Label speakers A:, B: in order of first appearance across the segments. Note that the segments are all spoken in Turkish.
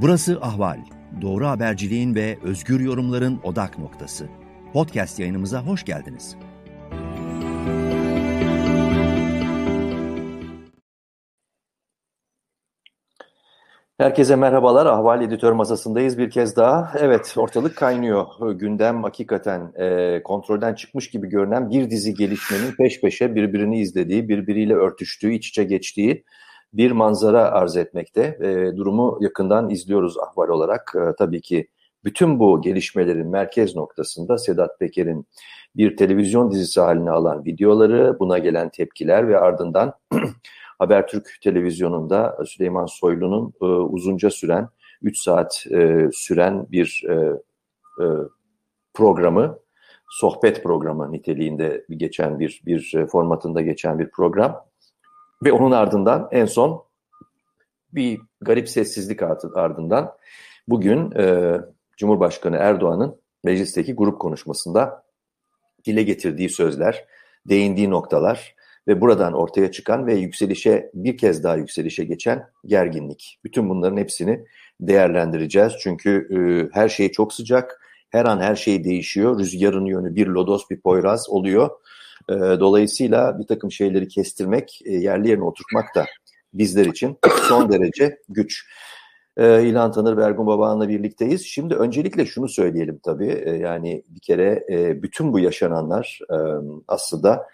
A: Burası Ahval. Doğru haberciliğin ve özgür yorumların odak noktası. Podcast yayınımıza hoş geldiniz.
B: Herkese merhabalar. Ahval Editör Masası'ndayız bir kez daha. Evet, ortalık kaynıyor. Gündem hakikaten e, kontrolden çıkmış gibi görünen bir dizi gelişmenin peş peşe birbirini izlediği, birbiriyle örtüştüğü, iç içe geçtiği bir manzara arz etmekte. E, durumu yakından izliyoruz ahval olarak. E, tabii ki bütün bu gelişmelerin merkez noktasında Sedat Peker'in bir televizyon dizisi haline alan videoları, buna gelen tepkiler ve ardından Habertürk televizyonunda Süleyman Soylu'nun e, uzunca süren 3 saat e, süren bir e, e, programı, sohbet programı niteliğinde geçen bir bir e, formatında geçen bir program ve onun ardından en son bir garip sessizlik ardından bugün e, Cumhurbaşkanı Erdoğan'ın meclisteki grup konuşmasında dile getirdiği sözler, değindiği noktalar ve buradan ortaya çıkan ve yükselişe bir kez daha yükselişe geçen gerginlik. Bütün bunların hepsini değerlendireceğiz. Çünkü e, her şey çok sıcak, her an her şey değişiyor. Rüzgarın yönü bir lodos bir poyraz oluyor. E, dolayısıyla bir takım şeyleri kestirmek, e, yerli yerine oturtmak da bizler için son derece güç. E, İlhan Tanır ve Ergun Baba'nla birlikteyiz. Şimdi öncelikle şunu söyleyelim tabii. E, yani bir kere e, bütün bu yaşananlar e, aslında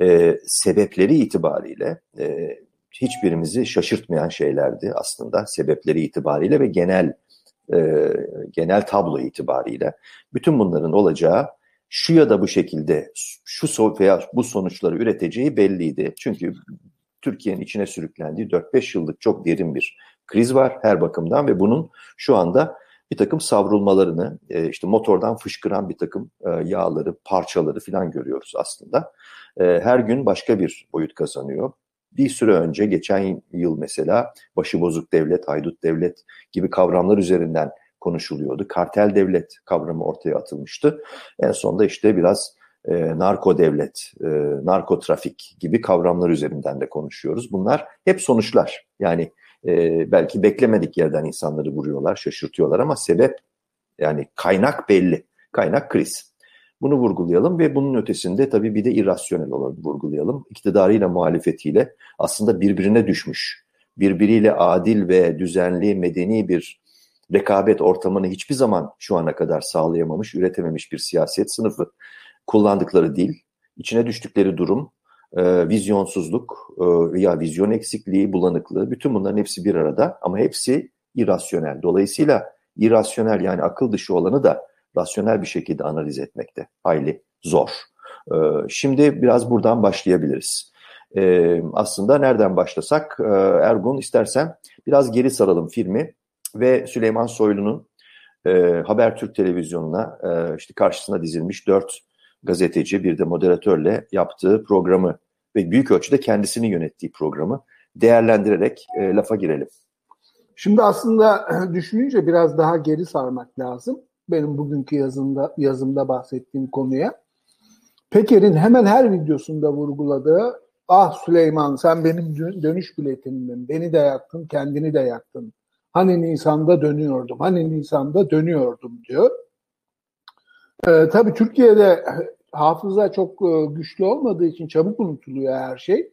B: e, sebepleri itibariyle e, hiçbirimizi şaşırtmayan şeylerdi aslında sebepleri itibariyle ve genel e, genel tablo itibariyle. Bütün bunların olacağı şu ya da bu şekilde şu veya bu sonuçları üreteceği belliydi. Çünkü Türkiye'nin içine sürüklendiği 4-5 yıllık çok derin bir kriz var her bakımdan ve bunun şu anda bir takım savrulmalarını, e, işte motordan fışkıran bir takım e, yağları, parçaları falan görüyoruz aslında. E, her gün başka bir boyut kazanıyor. Bir süre önce, geçen yıl mesela başıbozuk devlet, haydut devlet gibi kavramlar üzerinden konuşuluyordu. Kartel devlet kavramı ortaya atılmıştı. En sonunda işte biraz e, narko devlet, e, narko trafik gibi kavramlar üzerinden de konuşuyoruz. Bunlar hep sonuçlar. Yani e, belki beklemedik yerden insanları vuruyorlar, şaşırtıyorlar ama sebep yani kaynak belli. Kaynak kriz. Bunu vurgulayalım ve bunun ötesinde tabii bir de irrasyonel olanı vurgulayalım. İktidarıyla muhalefetiyle aslında birbirine düşmüş, birbiriyle adil ve düzenli, medeni bir rekabet ortamını hiçbir zaman şu ana kadar sağlayamamış, üretememiş bir siyaset sınıfı kullandıkları dil, içine düştükleri durum, e, vizyonsuzluk veya vizyon eksikliği, bulanıklığı bütün bunların hepsi bir arada ama hepsi irrasyonel. Dolayısıyla irrasyonel yani akıl dışı olanı da rasyonel bir şekilde analiz etmekte hayli zor. E, şimdi biraz buradan başlayabiliriz. E, aslında nereden başlasak e, Ergun istersen biraz geri saralım filmi ve Süleyman Soylu'nun e, Habertürk televizyonuna e, işte karşısına dizilmiş dört gazeteci bir de moderatörle yaptığı programı ve büyük ölçüde kendisini yönettiği programı değerlendirerek e, lafa girelim.
C: Şimdi aslında düşününce biraz daha geri sarmak lazım. Benim bugünkü yazımda, yazımda bahsettiğim konuya. Peker'in hemen her videosunda vurguladığı ah Süleyman sen benim dönüş biletimdin, beni de yaktın, kendini de yaktın. Hani Nisan'da dönüyordum, hani Nisan'da dönüyordum diyor. Ee, tabii Türkiye'de hafıza çok e, güçlü olmadığı için çabuk unutuluyor her şey.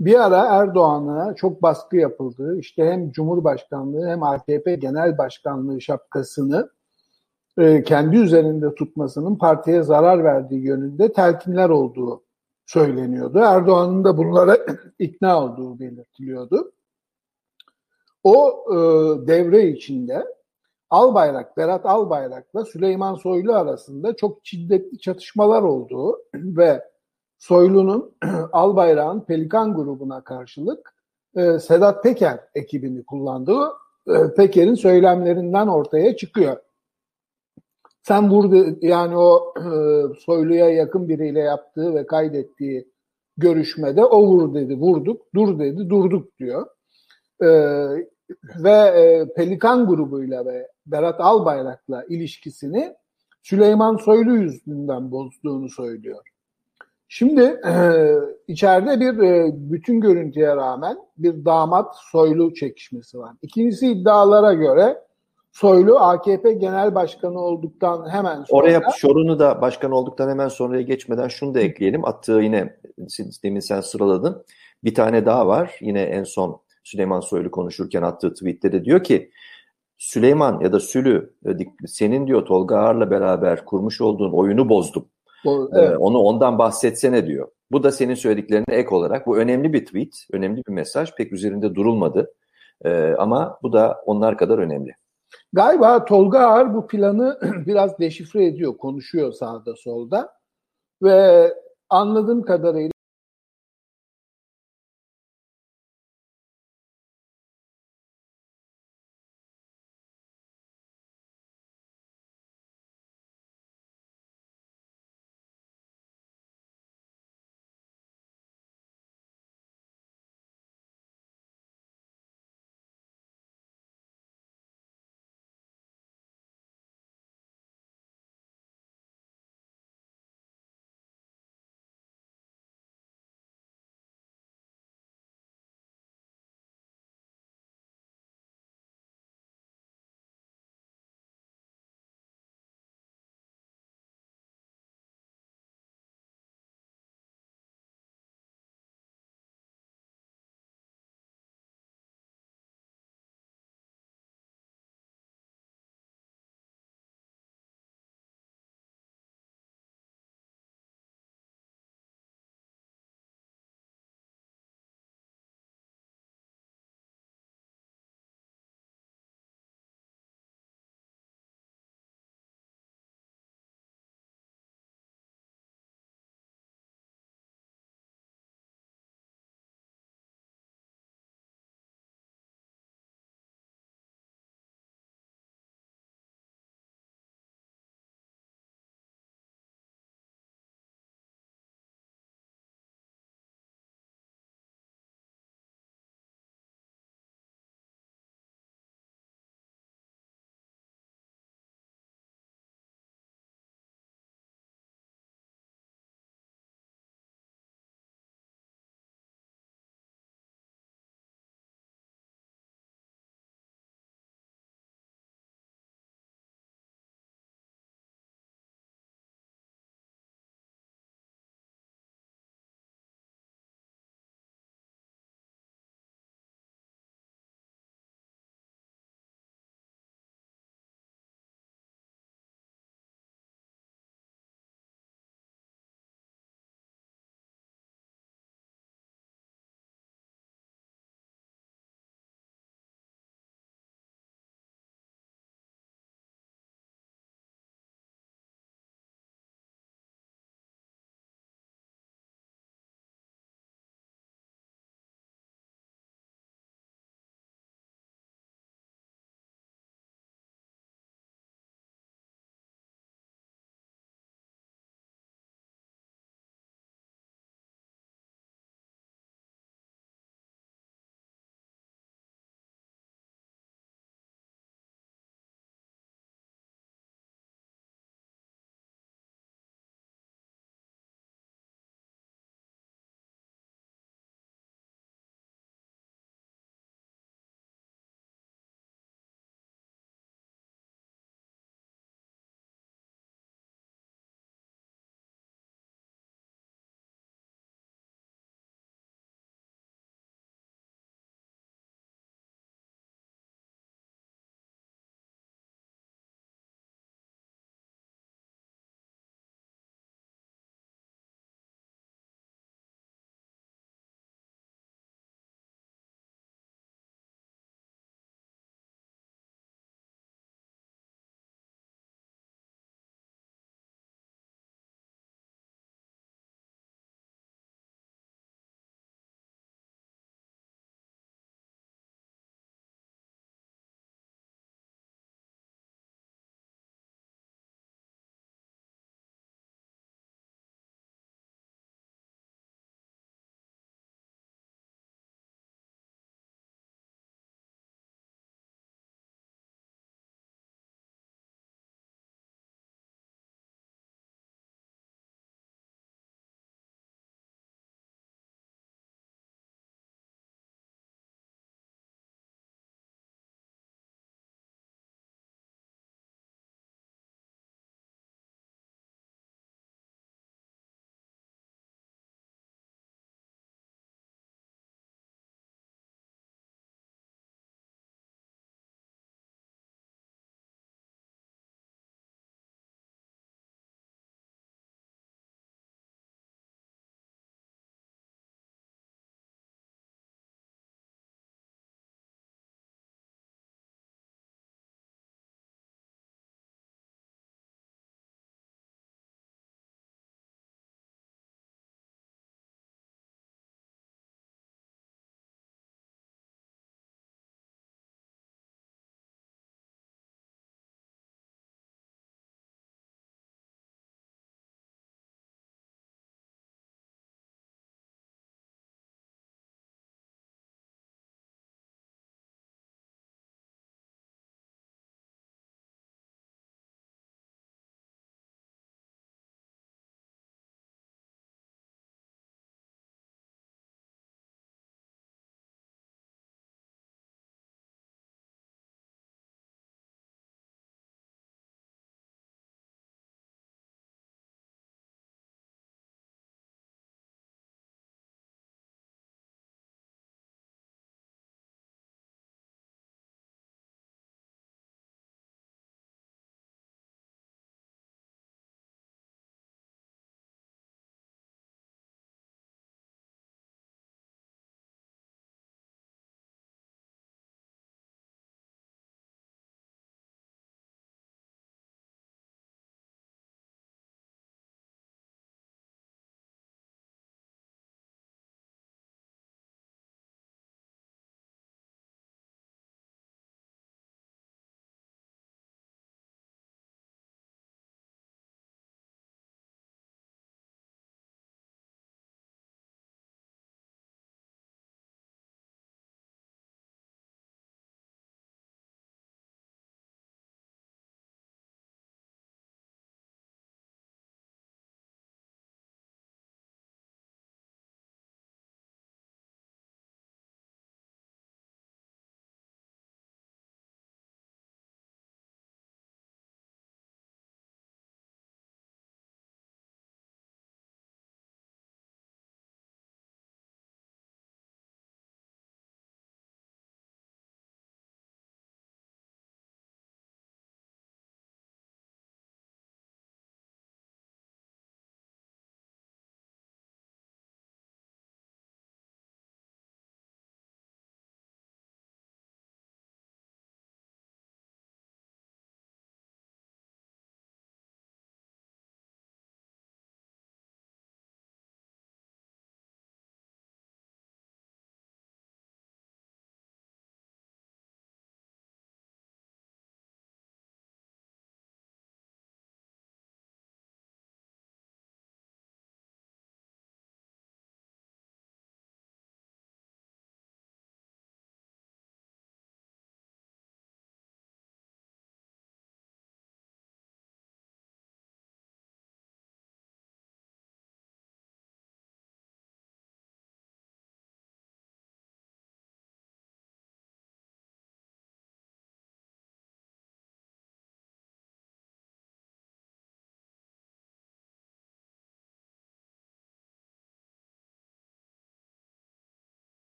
C: Bir ara Erdoğan'a çok baskı yapıldı. İşte hem Cumhurbaşkanlığı hem AKP Genel Başkanlığı şapkasını e, kendi üzerinde tutmasının partiye zarar verdiği yönünde telkinler olduğu söyleniyordu. Erdoğan'ın da bunlara ikna olduğu belirtiliyordu. O e, devre içinde Albayrak, Berat Albayrak'la Süleyman Soylu arasında çok şiddetli çatışmalar olduğu ve Soylu'nun Albayrak'ın Pelikan grubuna karşılık e, Sedat Peker ekibini kullandığı e, Peker'in söylemlerinden ortaya çıkıyor. Sen vurdu yani o e, Soylu'ya yakın biriyle yaptığı ve kaydettiği görüşmede o vur dedi vurduk, dur dedi durduk diyor. E, ve e, Pelikan grubuyla ve Berat Albayrak'la ilişkisini Süleyman Soylu yüzünden bozduğunu söylüyor. Şimdi e, içeride bir e, bütün görüntüye rağmen bir damat soylu çekişmesi var. İkincisi iddialara göre Soylu AKP Genel Başkanı olduktan hemen sonra...
B: Oraya Şorun'u da başkan olduktan hemen sonraya geçmeden şunu da ekleyelim. Attığı yine demin sen sıraladın. Bir tane daha var. Yine en son Süleyman Soylu konuşurken attığı tweette de diyor ki Süleyman ya da Sülü senin diyor Tolga Ağar'la beraber kurmuş olduğun oyunu bozdum. Bu, evet. ee, onu ondan bahsetsene diyor. Bu da senin söylediklerine ek olarak. Bu önemli bir tweet, önemli bir mesaj. Pek üzerinde durulmadı. Ee, ama bu da onlar kadar önemli.
C: Galiba Tolga Ağar bu planı biraz deşifre ediyor, konuşuyor sağda solda. Ve anladığım kadarıyla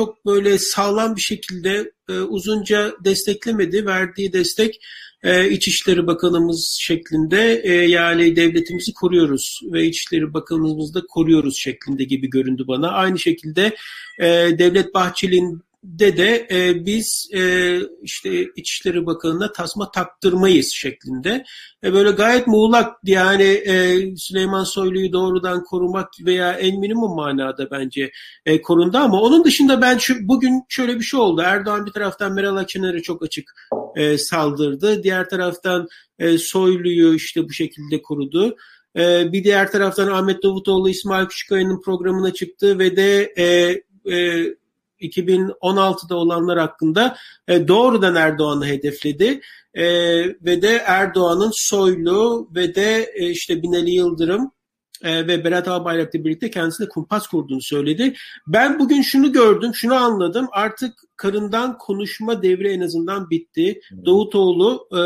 D: çok böyle sağlam bir şekilde e, uzunca desteklemedi. Verdiği destek e, İçişleri Bakanımız şeklinde e, yani devletimizi koruyoruz ve İçişleri Bakanımızı da koruyoruz şeklinde gibi göründü bana. Aynı şekilde e, Devlet Bahçeli'nin de de e, biz e, işte İçişleri Bakanı'na tasma taktırmayız şeklinde. E, böyle gayet muğlak yani e, Süleyman Soylu'yu doğrudan korumak veya en minimum manada bence e, korundu ama onun dışında ben şu, bugün şöyle bir şey oldu. Erdoğan bir taraftan Meral Akşener'e çok açık e, saldırdı. Diğer taraftan e, Soylu'yu işte bu şekilde korudu. E, bir diğer taraftan Ahmet Davutoğlu İsmail Küçükkaya'nın programına çıktı ve de e, e, 2016'da olanlar hakkında e, doğrudan Erdoğan'ı hedefledi. E, ve de Erdoğan'ın Soylu ve de e, işte Binali Yıldırım e, ve Berat Albayrak'la birlikte kendisine kumpas kurduğunu söyledi. Ben bugün şunu gördüm, şunu anladım. Artık karından konuşma devri en azından bitti. Hmm. Davutoğlu e,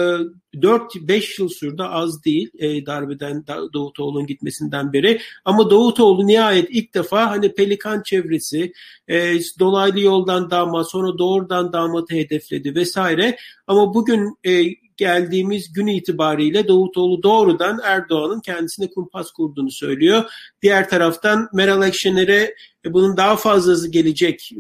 D: 4-5 yıl sürdü az değil e, darbeden Davutoğlu'nun gitmesinden beri. Ama Davutoğlu nihayet ilk defa hani Pelikan çevresi e, dolaylı yoldan damat sonra doğrudan damatı hedefledi vesaire. Ama bugün e, geldiğimiz gün itibariyle Davutoğlu doğrudan Erdoğan'ın kendisine kumpas kurduğunu söylüyor. Diğer taraftan Meral Akşener'e e, bunun daha fazlası gelecek.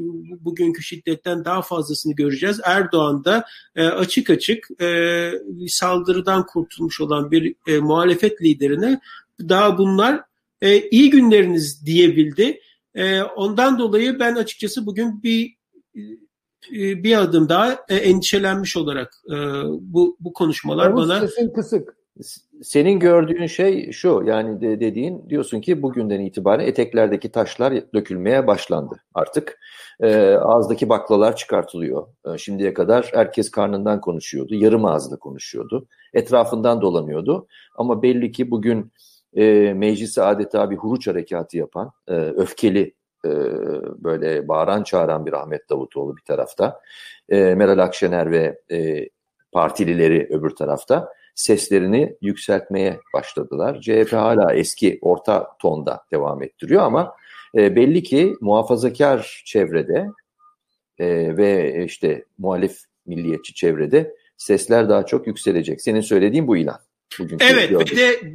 D: Bugünkü şiddetten daha fazlasını göreceğiz. Erdoğan da e, açık açık e, saldırıdan kurtulmuş olan bir muhalefet liderine daha bunlar iyi günleriniz diyebildi. Ondan dolayı ben açıkçası bugün bir bir adım daha endişelenmiş olarak bu bu konuşmalar
C: Yavuz
D: bana
C: sesin kısık.
B: Senin gördüğün şey şu yani de dediğin diyorsun ki bugünden itibaren eteklerdeki taşlar dökülmeye başlandı artık. E, ağızdaki baklalar çıkartılıyor. E, şimdiye kadar herkes karnından konuşuyordu, yarım ağızla konuşuyordu, etrafından dolanıyordu. Ama belli ki bugün e, meclisi adeta bir huruç harekatı yapan, e, öfkeli e, böyle bağıran çağıran bir Ahmet Davutoğlu bir tarafta, e, Meral Akşener ve e, partilileri öbür tarafta seslerini yükseltmeye başladılar. CHP hala eski orta tonda devam ettiriyor ama e, belli ki muhafazakar çevrede e, ve işte muhalif milliyetçi çevrede sesler daha çok yükselecek. Senin söylediğin bu ilan.
D: Bugünkü evet ve de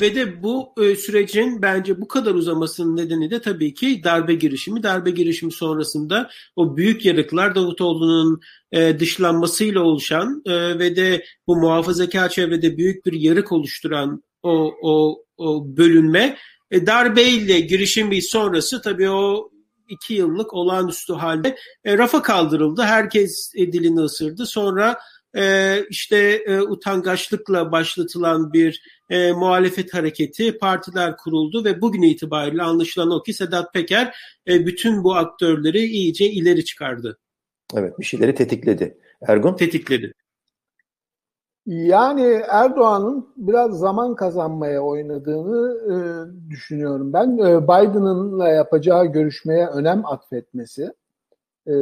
D: ve de bu e, sürecin bence bu kadar uzamasının nedeni de tabii ki darbe girişimi. Darbe girişimi sonrasında o büyük yarıklar Davutoğlu'nun e, dışlanmasıyla oluşan e, ve de bu muhafazakar çevrede büyük bir yarık oluşturan o, o, o bölünme e, darbeyle girişimi sonrası tabii o iki yıllık olağanüstü halde e, rafa kaldırıldı. Herkes e, dilini ısırdı. Sonra e, işte e, utangaçlıkla başlatılan bir e, muhalefet hareketi, partiler kuruldu ve bugün itibariyle anlaşılan o ki Sedat Peker e, bütün bu aktörleri iyice ileri çıkardı.
B: Evet bir şeyleri tetikledi. Ergun?
D: Tetikledi.
C: Yani Erdoğan'ın biraz zaman kazanmaya oynadığını e, düşünüyorum ben. E, Biden'ınla yapacağı görüşmeye önem atfetmesi, e,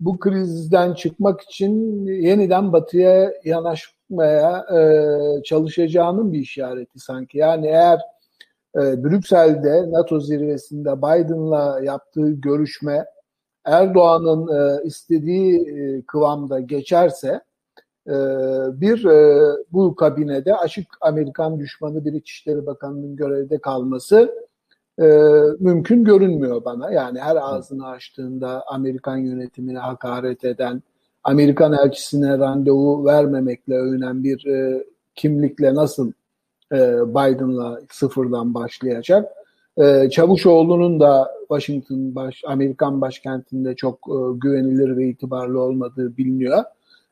C: bu krizden çıkmak için yeniden batıya yanaşmaya e, çalışacağının bir işareti sanki. Yani eğer e, Brüksel'de NATO zirvesinde Biden'la yaptığı görüşme Erdoğan'ın e, istediği e, kıvamda geçerse e, bir e, bu kabinede açık Amerikan düşmanı bir İçişleri Bakanı'nın görevde kalması e, mümkün görünmüyor bana. Yani her ağzını açtığında Amerikan yönetimine hakaret eden, Amerikan elçisine randevu vermemekle övünen bir e, kimlikle nasıl e, Biden'la sıfırdan başlayacak? E, Çavuşoğlu'nun da Washington baş, Amerikan başkentinde çok e, güvenilir ve itibarlı olmadığı biliniyor.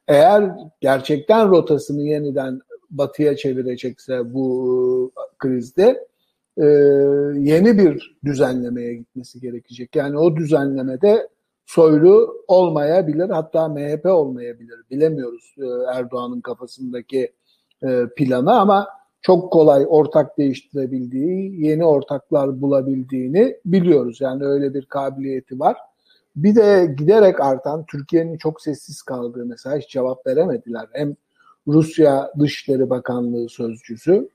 C: Eğer gerçekten rotasını yeniden batıya çevirecekse bu e, krizde e, yeni bir düzenlemeye gitmesi gerekecek. Yani o düzenlemede soylu olmayabilir hatta MHP olmayabilir. Bilemiyoruz e, Erdoğan'ın kafasındaki e, planı ama çok kolay ortak değiştirebildiği, yeni ortaklar bulabildiğini biliyoruz. Yani öyle bir kabiliyeti var. Bir de giderek artan Türkiye'nin çok sessiz kaldığı mesela hiç cevap veremediler. Hem Rusya Dışişleri Bakanlığı sözcüsü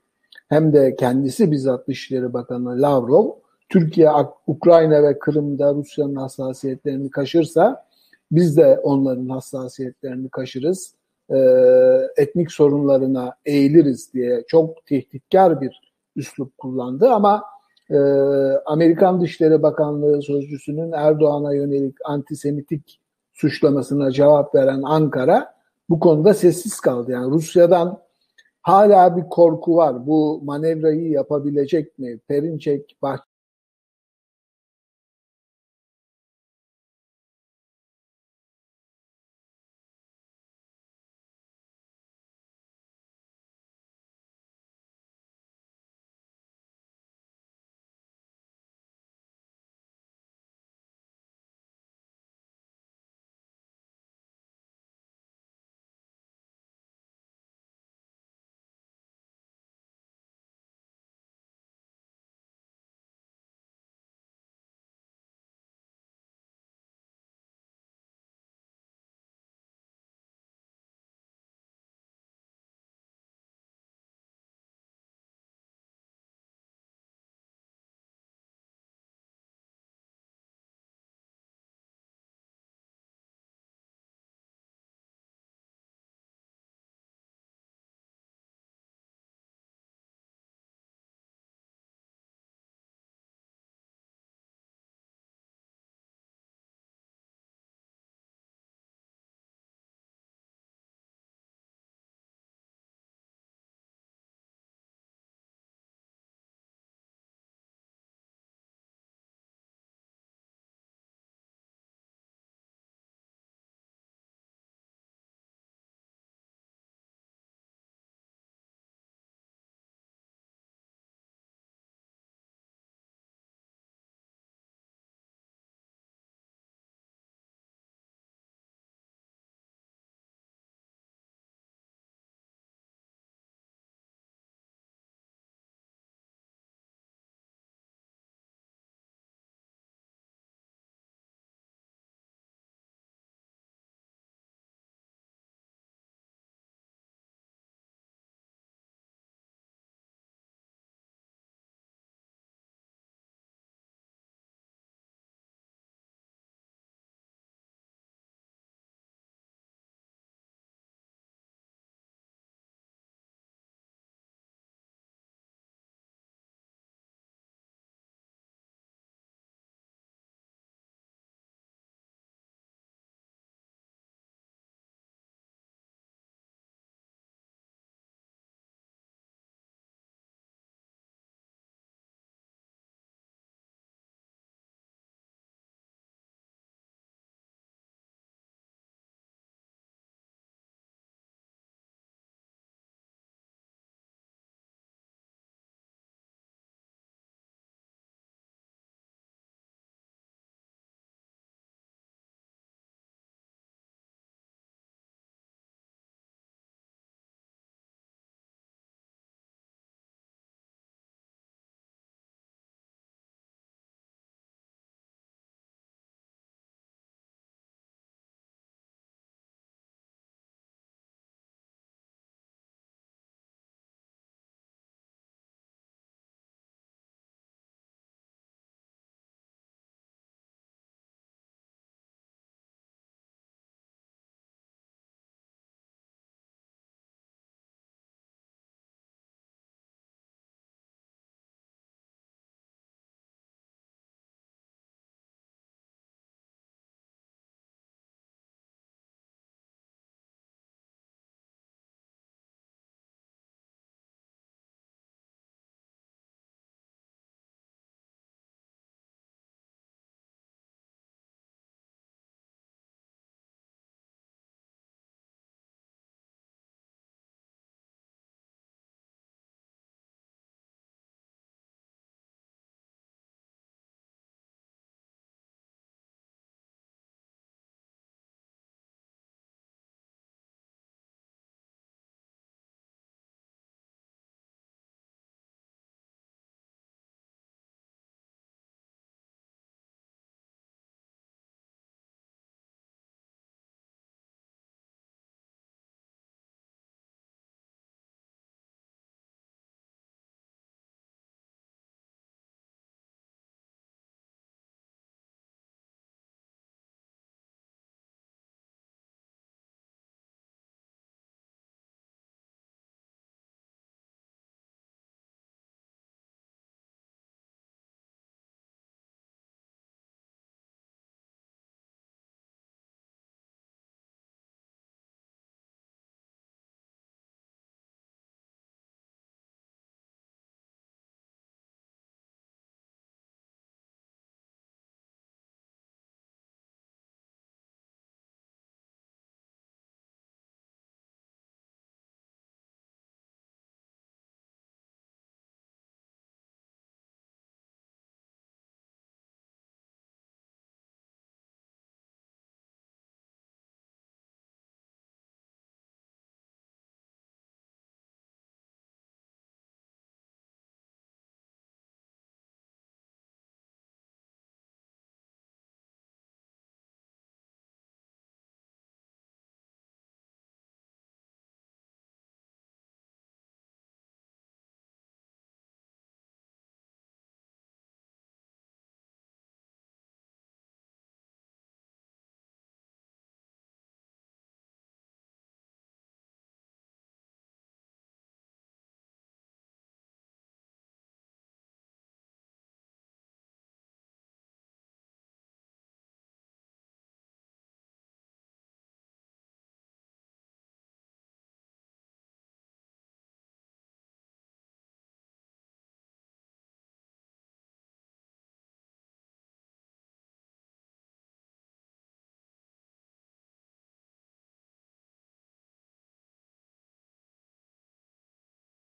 C: hem de kendisi bizzat Dışişleri Bakanı Lavrov Türkiye, Ukrayna ve Kırım'da Rusya'nın hassasiyetlerini kaşırsa biz de onların hassasiyetlerini kaşırız. E, etnik sorunlarına eğiliriz diye çok tehditkar bir üslup kullandı ama e, Amerikan Dışişleri Bakanlığı Sözcüsü'nün Erdoğan'a yönelik antisemitik suçlamasına cevap veren Ankara bu konuda sessiz kaldı. Yani Rusya'dan hala bir korku var. Bu manevrayı yapabilecek mi? Perinçek, Bahçeli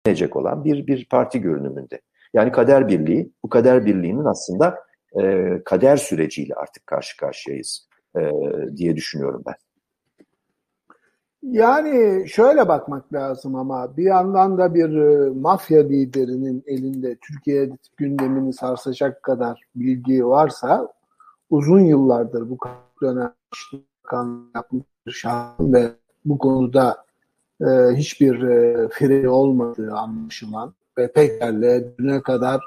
B: yönetecek olan bir bir parti görünümünde. Yani kader birliği, bu kader birliğinin aslında e, kader süreciyle artık karşı karşıyayız e, diye düşünüyorum ben.
C: Yani şöyle bakmak lazım ama bir yandan da bir e, mafya liderinin elinde Türkiye gündemini sarsacak kadar bilgi varsa uzun yıllardır bu dönem yapmış şahın ve bu konuda e, hiçbir e, freni olmadığı anlaşılan ve Peker'le düne kadar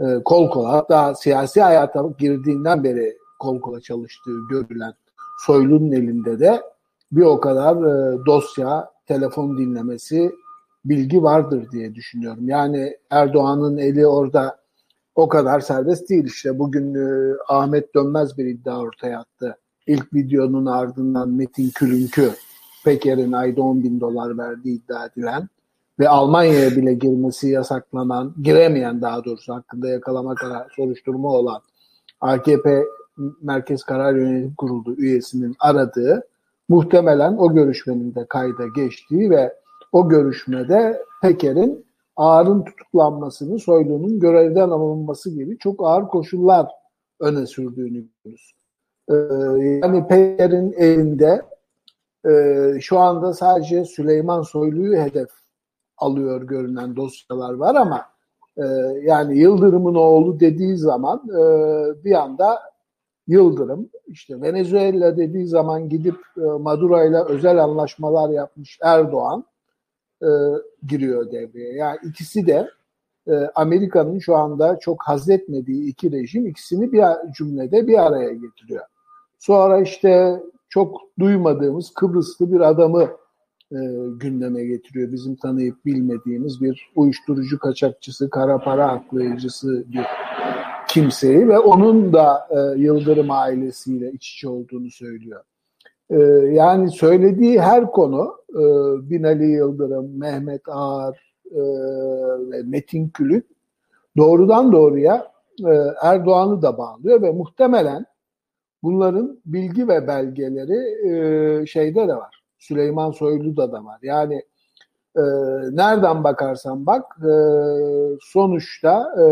C: e, kol kola hatta siyasi hayata girdiğinden beri kol kola çalıştığı görülen Soylu'nun elinde de bir o kadar e, dosya, telefon dinlemesi, bilgi vardır diye düşünüyorum. Yani Erdoğan'ın eli orada o kadar serbest değil. İşte bugün e, Ahmet Dönmez bir iddia ortaya attı. İlk videonun ardından Metin Külünkü, Peker'in ayda 10 bin dolar verdiği iddia edilen ve Almanya'ya bile girmesi yasaklanan, giremeyen daha doğrusu hakkında yakalama karar, soruşturma olan AKP Merkez Karar Yönetim Kurulu üyesinin aradığı muhtemelen o görüşmenin de kayda geçtiği ve o görüşmede Peker'in Ağar'ın tutuklanmasını, Soylu'nun görevden alınması gibi çok ağır koşullar öne sürdüğünü görüyoruz. Ee, yani Peker'in elinde e, şu anda sadece Süleyman Soylu'yu hedef alıyor görünen dosyalar var ama e, yani Yıldırım'ın oğlu dediği zaman e, bir anda Yıldırım işte Venezuela dediği zaman gidip e, Maduro ile özel anlaşmalar yapmış Erdoğan e, giriyor devreye. Yani ikisi de e, Amerika'nın şu anda çok hazretmediği iki rejim ikisini bir cümlede bir araya getiriyor. Sonra işte çok duymadığımız Kıbrıslı bir adamı e, gündeme getiriyor. Bizim tanıyıp bilmediğimiz bir uyuşturucu kaçakçısı, kara para aklayıcısı bir kimseyi ve onun da e, Yıldırım ailesiyle iç içe olduğunu söylüyor. E, yani söylediği her konu e, Binali Yıldırım, Mehmet Ağar e, ve Metin Külük doğrudan doğruya e, Erdoğan'ı da bağlıyor ve muhtemelen bunların bilgi ve belgeleri e, şeyde de var. Süleyman Soylu'da da var. Yani e, nereden bakarsan bak e, sonuçta e,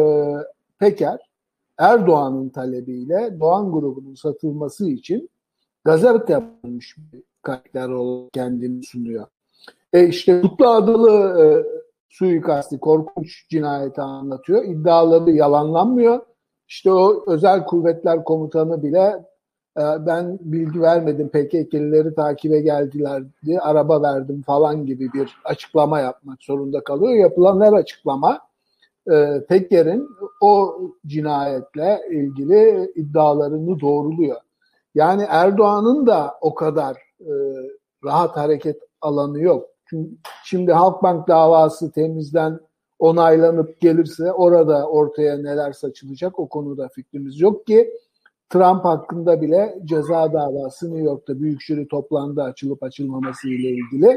C: Peker Erdoğan'ın talebiyle Doğan grubunun satılması için gazete yapılmış bir karakter olarak kendini sunuyor. E işte Kutlu Adalı e, suikasti, korkunç cinayeti anlatıyor. İddiaları yalanlanmıyor. İşte o özel kuvvetler komutanı bile ben bilgi vermedim PKK'lileri takibe geldiler diye araba verdim falan gibi bir açıklama yapmak zorunda kalıyor. Yapılan her açıklama e, o cinayetle ilgili iddialarını doğruluyor. Yani Erdoğan'ın da o kadar e, rahat hareket alanı yok. Şimdi Halkbank davası temizden onaylanıp gelirse orada ortaya neler saçılacak o konuda fikrimiz yok ki Trump hakkında bile ceza davası New York'ta büyük jüri toplandı açılıp açılmaması ile ilgili.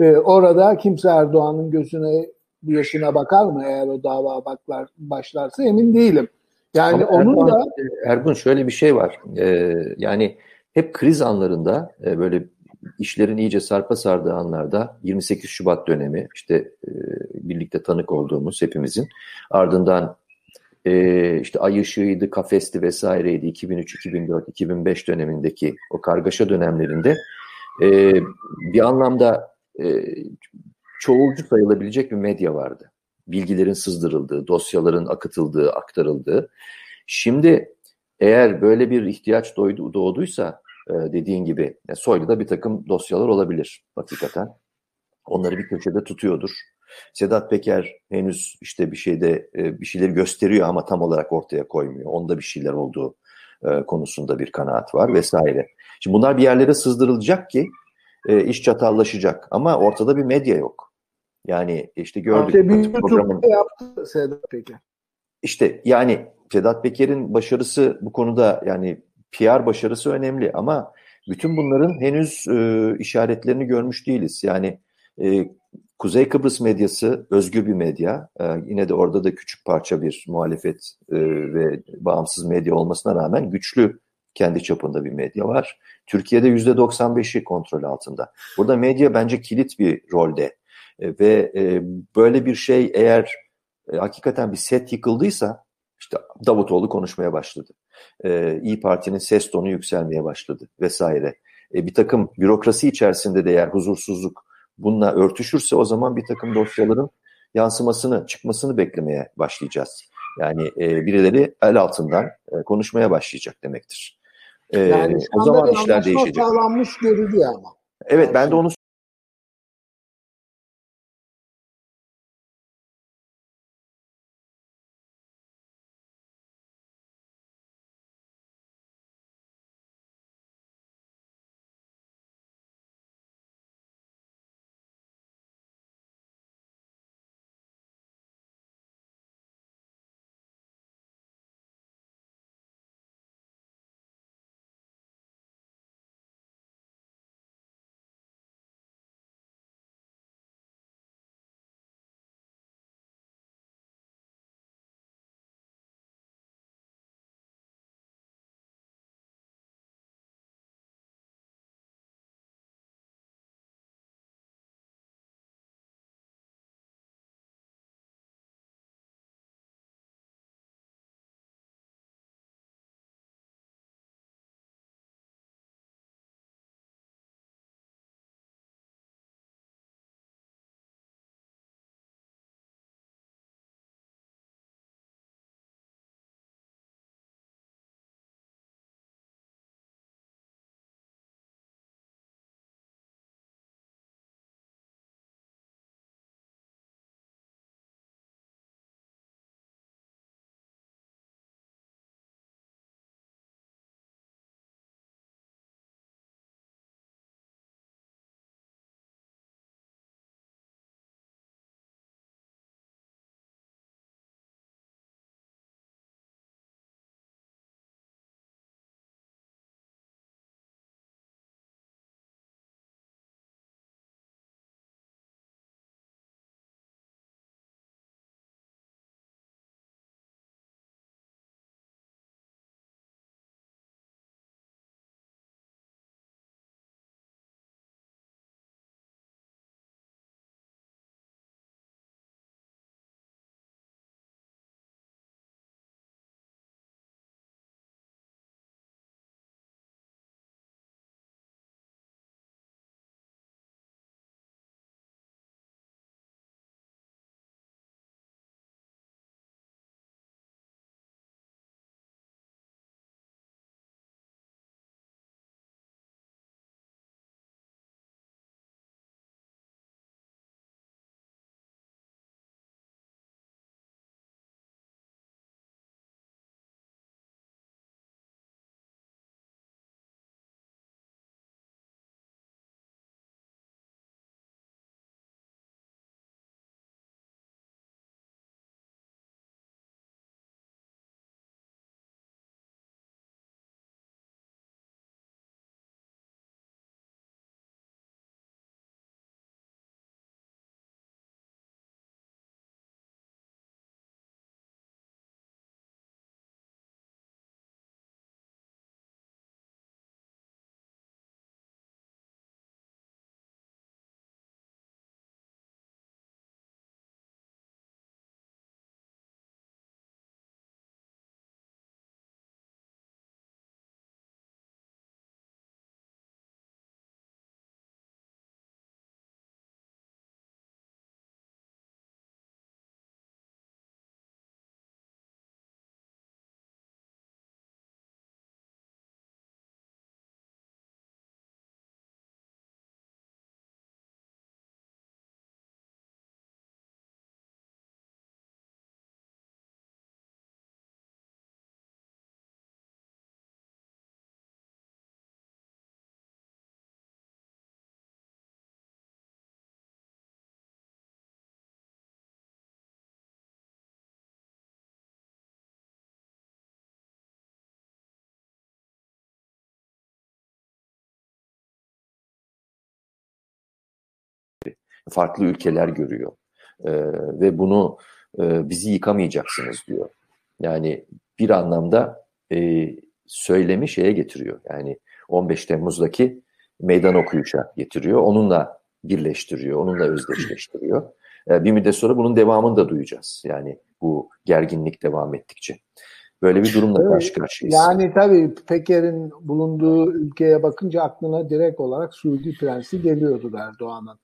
C: Ee, orada kimse Erdoğan'ın gözüne yaşına bakar mı eğer o dava baklar, başlarsa emin değilim. Yani Ama onun Ergun, da
B: Ergun şöyle bir şey var. Ee, yani hep kriz anlarında e, böyle işlerin iyice sarpa sardığı anlarda 28 Şubat dönemi işte e, birlikte tanık olduğumuz hepimizin ardından e, işte Ay ışığıydı, kafesti vesaireydi 2003, 2004, 2005 dönemindeki o kargaşa dönemlerinde e, bir anlamda e, çoğulcu sayılabilecek bir medya vardı. Bilgilerin sızdırıldığı, dosyaların akıtıldığı, aktarıldığı. Şimdi eğer böyle bir ihtiyaç doğdu, doğduysa e, dediğin gibi yani Soylu'da bir takım dosyalar olabilir hakikaten. Onları bir köşede tutuyordur. Sedat Peker henüz işte bir şeyde e, bir şeyleri gösteriyor ama tam olarak ortaya koymuyor. Onda bir şeyler olduğu e, konusunda bir kanaat var vesaire. Şimdi bunlar bir yerlere sızdırılacak ki e, iş çatallaşacak ama ortada bir medya yok. Yani işte gördük.
C: Bir programın... yaptı Sedat Peker.
B: İşte yani Sedat Peker'in başarısı bu konuda yani PR başarısı önemli ama bütün bunların henüz e, işaretlerini görmüş değiliz. Yani e, Kuzey Kıbrıs medyası özgür bir medya. Ee, yine de orada da küçük parça bir muhalefet e, ve bağımsız medya olmasına rağmen güçlü kendi çapında bir medya var. Türkiye'de %95'i kontrol altında. Burada medya bence kilit bir rolde. E, ve e, böyle bir şey eğer e, hakikaten bir set yıkıldıysa işte Davutoğlu konuşmaya başladı. E, İyi Parti'nin ses tonu yükselmeye başladı vesaire. E, bir takım bürokrasi içerisinde de eğer huzursuzluk bununla örtüşürse o zaman bir takım dosyaların yansımasını, çıkmasını beklemeye başlayacağız. Yani e, birileri el altından e, konuşmaya başlayacak demektir.
C: E, yani o zaman işler değişecek. sağlanmış görülüyor ama.
B: Evet ben de onu farklı ülkeler görüyor. E, ve bunu e, bizi yıkamayacaksınız diyor. Yani bir anlamda e, söylemi şeye getiriyor. Yani 15 Temmuz'daki meydan okuyuşa getiriyor. Onunla birleştiriyor, onunla özdeşleştiriyor. E, bir müddet sonra bunun devamını da duyacağız. Yani bu gerginlik devam ettikçe. Böyle bir durumla karşı karşıyayız.
C: Yani tabii Peker'in bulunduğu ülkeye bakınca aklına direkt olarak Suudi Prensi geliyordu Erdoğan'ın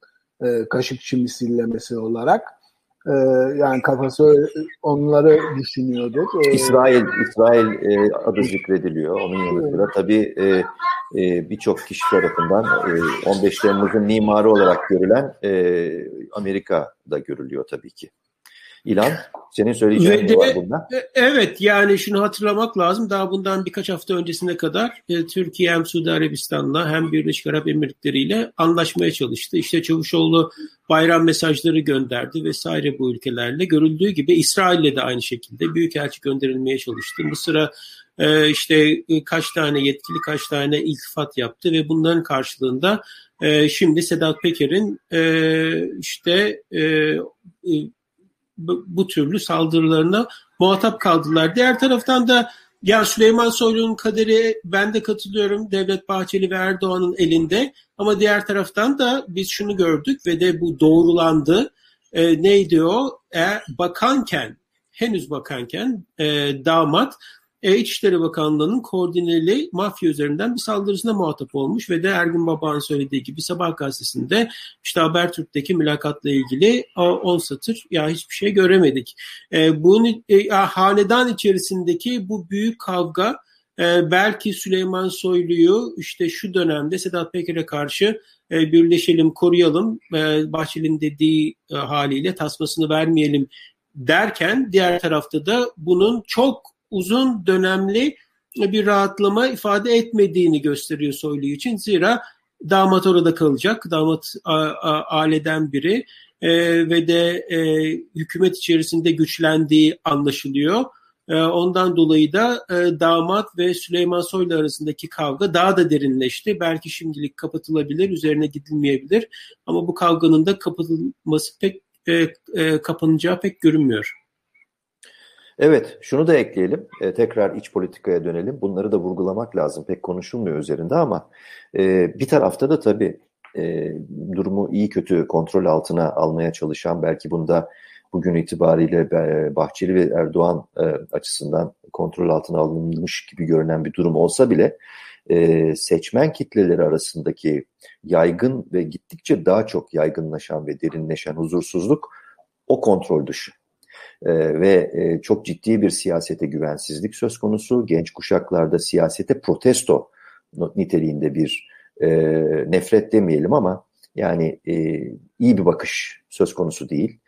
C: e, Kaşıkçı misillemesi olarak. E, yani kafası onları düşünüyordu.
B: E, İsrail İsrail e, adı zikrediliyor. Onun yanı sıra tabii e, e, birçok kişi tarafından e, 15 Temmuz'un mimarı olarak görülen e, Amerika'da görülüyor tabii ki. İlan, senin söyleyeceğin ne var bunda?
D: E, evet, yani şunu hatırlamak lazım. Daha bundan birkaç hafta öncesine kadar e, Türkiye hem Suudi Arabistan'la hem Birleşik Arap Emirlikleri ile anlaşmaya çalıştı. İşte Çavuşoğlu bayram mesajları gönderdi vesaire bu ülkelerle. Görüldüğü gibi İsrail'le de aynı şekilde büyükelçi gönderilmeye çalıştı. Mısır'a e, işte kaç tane yetkili kaç tane iltifat yaptı ve bunların karşılığında şimdi Sedat Peker'in işte bu, türlü saldırılarına muhatap kaldılar. Diğer taraftan da ya Süleyman Soylu'nun kaderi ben de katılıyorum Devlet Bahçeli ve Erdoğan'ın elinde ama diğer taraftan da biz şunu gördük ve de bu doğrulandı. E, neydi o? E, bakanken henüz bakanken e, damat e, İçişleri Bakanlığı'nın koordineli mafya üzerinden bir saldırısına muhatap olmuş ve de Ergin Baba'nın söylediği gibi Sabah gazetesinde işte Habertürk'teki mülakatla ilgili 10 satır ya hiçbir şey göremedik. E, bunun e, hanedan içerisindeki bu büyük kavga e, belki Süleyman Soylu'yu işte şu dönemde Sedat Peker'e karşı e, birleşelim, koruyalım, e, Bahçeli'nin dediği e, haliyle tasmasını vermeyelim derken diğer tarafta da bunun çok uzun dönemli bir rahatlama ifade etmediğini gösteriyor Soylu için. Zira damat orada kalacak. Damat aileden biri e, ve de e, hükümet içerisinde güçlendiği anlaşılıyor. E, ondan dolayı da e, damat ve Süleyman Soylu arasındaki kavga daha da derinleşti. Belki şimdilik kapatılabilir, üzerine gidilmeyebilir. Ama bu kavganın da kapatılması pek e, e, kapanacağı pek görünmüyor.
B: Evet, şunu da ekleyelim. E, tekrar iç politikaya dönelim. Bunları da vurgulamak lazım. Pek konuşulmuyor üzerinde ama e, bir tarafta da tabii e, durumu iyi kötü kontrol altına almaya çalışan, belki bunda bugün itibariyle e, Bahçeli ve Erdoğan e, açısından kontrol altına alınmış gibi görünen bir durum olsa bile e, seçmen kitleleri arasındaki yaygın ve gittikçe daha çok yaygınlaşan ve derinleşen huzursuzluk o kontrol dışı e, ve e, çok ciddi bir siyasete güvensizlik söz konusu. Genç kuşaklarda siyasete protesto niteliğinde bir e, nefret demeyelim ama yani e, iyi bir bakış söz konusu değil.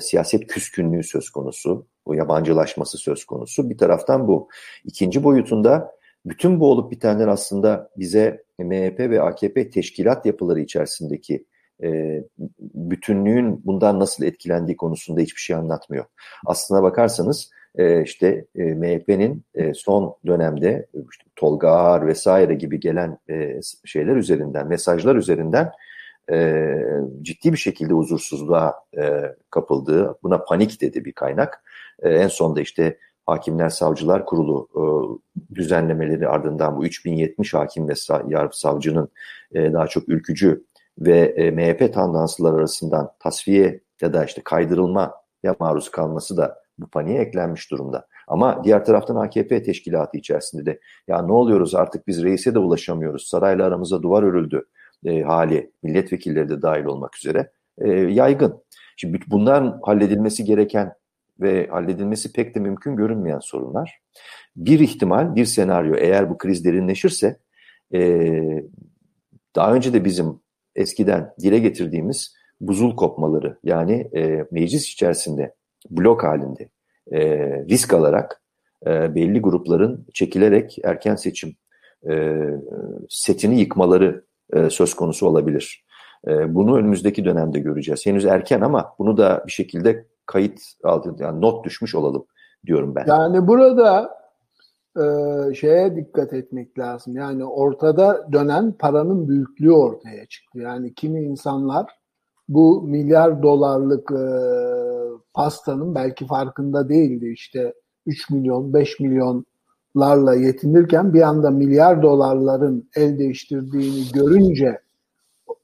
B: Siyaset küskünlüğü söz konusu, bu yabancılaşması söz konusu. Bir taraftan bu. İkinci boyutunda bütün bu olup bitenler aslında bize MHP ve AKP teşkilat yapıları içerisindeki e, bütünlüğün bundan nasıl etkilendiği konusunda hiçbir şey anlatmıyor. Aslına bakarsanız e, işte e, MHP'nin e, son dönemde işte, Tolga Ağar vesaire gibi gelen şeyler üzerinden, mesajlar üzerinden ciddi bir şekilde huzursuzluğa kapıldığı, buna panik dedi bir kaynak. E, en sonda işte Hakimler Savcılar Kurulu düzenlemeleri ardından bu 3070 hakim ve savcının daha çok ülkücü ve e, MHP tandansları arasından tasfiye ya da işte kaydırılmaya maruz kalması da bu paniğe eklenmiş durumda. Ama diğer taraftan AKP teşkilatı içerisinde de ya ne oluyoruz artık biz reise de ulaşamıyoruz. Sarayla aramıza duvar örüldü e, hali milletvekilleri de dahil olmak üzere e, yaygın. Şimdi bunların halledilmesi gereken ve halledilmesi pek de mümkün görünmeyen sorunlar. Bir ihtimal, bir senaryo eğer bu kriz derinleşirse e, daha önce de bizim eskiden dile getirdiğimiz buzul kopmaları yani e, meclis içerisinde blok halinde e, risk alarak e, belli grupların çekilerek erken seçim e, setini yıkmaları e, söz konusu olabilir. E, bunu önümüzdeki dönemde göreceğiz. Henüz erken ama bunu da bir şekilde kayıt altında yani not düşmüş olalım diyorum ben.
C: Yani burada e, şeye dikkat etmek lazım. Yani ortada dönen paranın büyüklüğü ortaya çıktı. Yani kimi insanlar bu milyar dolarlık e, pastanın belki farkında değildi. İşte 3 milyon, 5 milyonlarla yetinirken bir anda milyar dolarların el değiştirdiğini görünce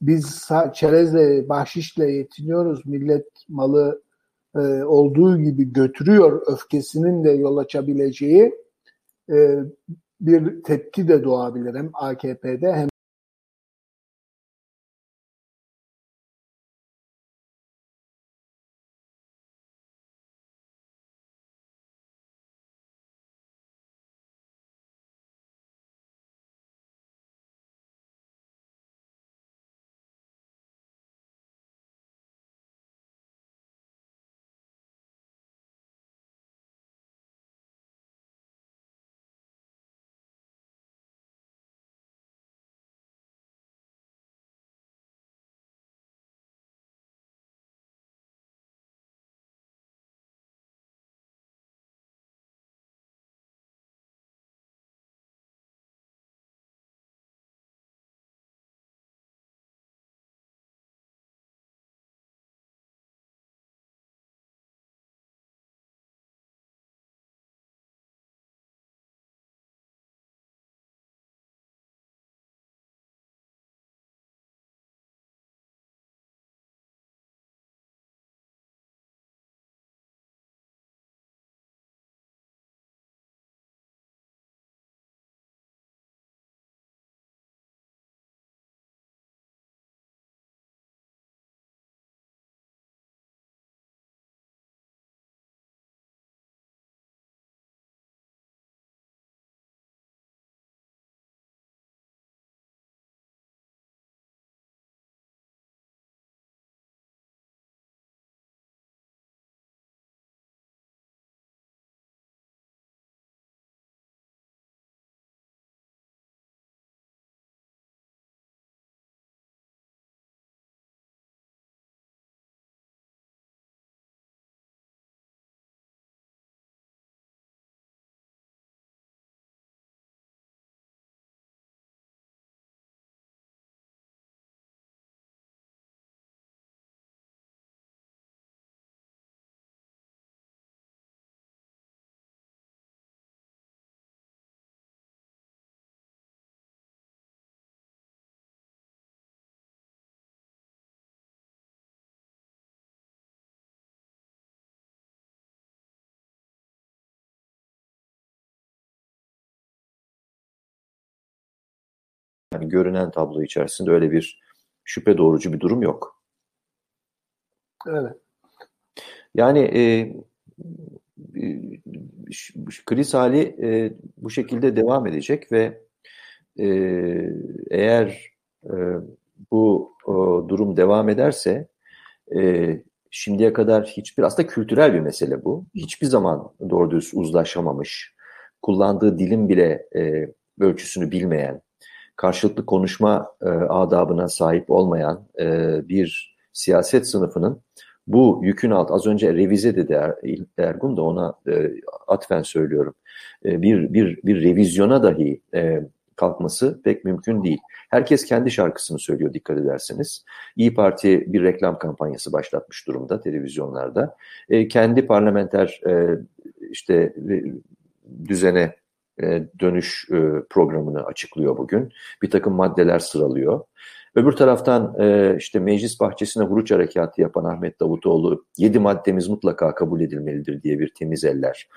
C: biz çerezle, bahşişle yetiniyoruz, millet malı e, olduğu gibi götürüyor öfkesinin de yol açabileceği bir tepki de doğabilir hem AKP'de hem
B: Yani görünen tablo içerisinde öyle bir şüphe doğurucu bir durum yok.
C: Evet.
B: Yani e, e kriz hali e, bu şekilde devam edecek ve e, eğer e, bu o, durum devam ederse e, şimdiye kadar hiçbir aslında kültürel bir mesele bu. Hiçbir zaman doğru düz uzlaşamamış, kullandığı dilin bile e, ölçüsünü bilmeyen, karşılıklı konuşma e, adabına sahip olmayan e, bir siyaset sınıfının bu yükün alt az önce revize dedi er, Ergun da ona e, atfen söylüyorum. E, bir bir bir revizyona dahi e, kalkması pek mümkün değil. Herkes kendi şarkısını söylüyor dikkat ederseniz. İyi Parti bir reklam kampanyası başlatmış durumda televizyonlarda. E, kendi parlamenter e, işte e, düzene dönüş e, programını açıklıyor bugün. Bir takım maddeler sıralıyor. Öbür taraftan e, işte meclis bahçesine vuruş harekatı yapan Ahmet Davutoğlu yedi maddemiz mutlaka kabul edilmelidir diye bir temiz eller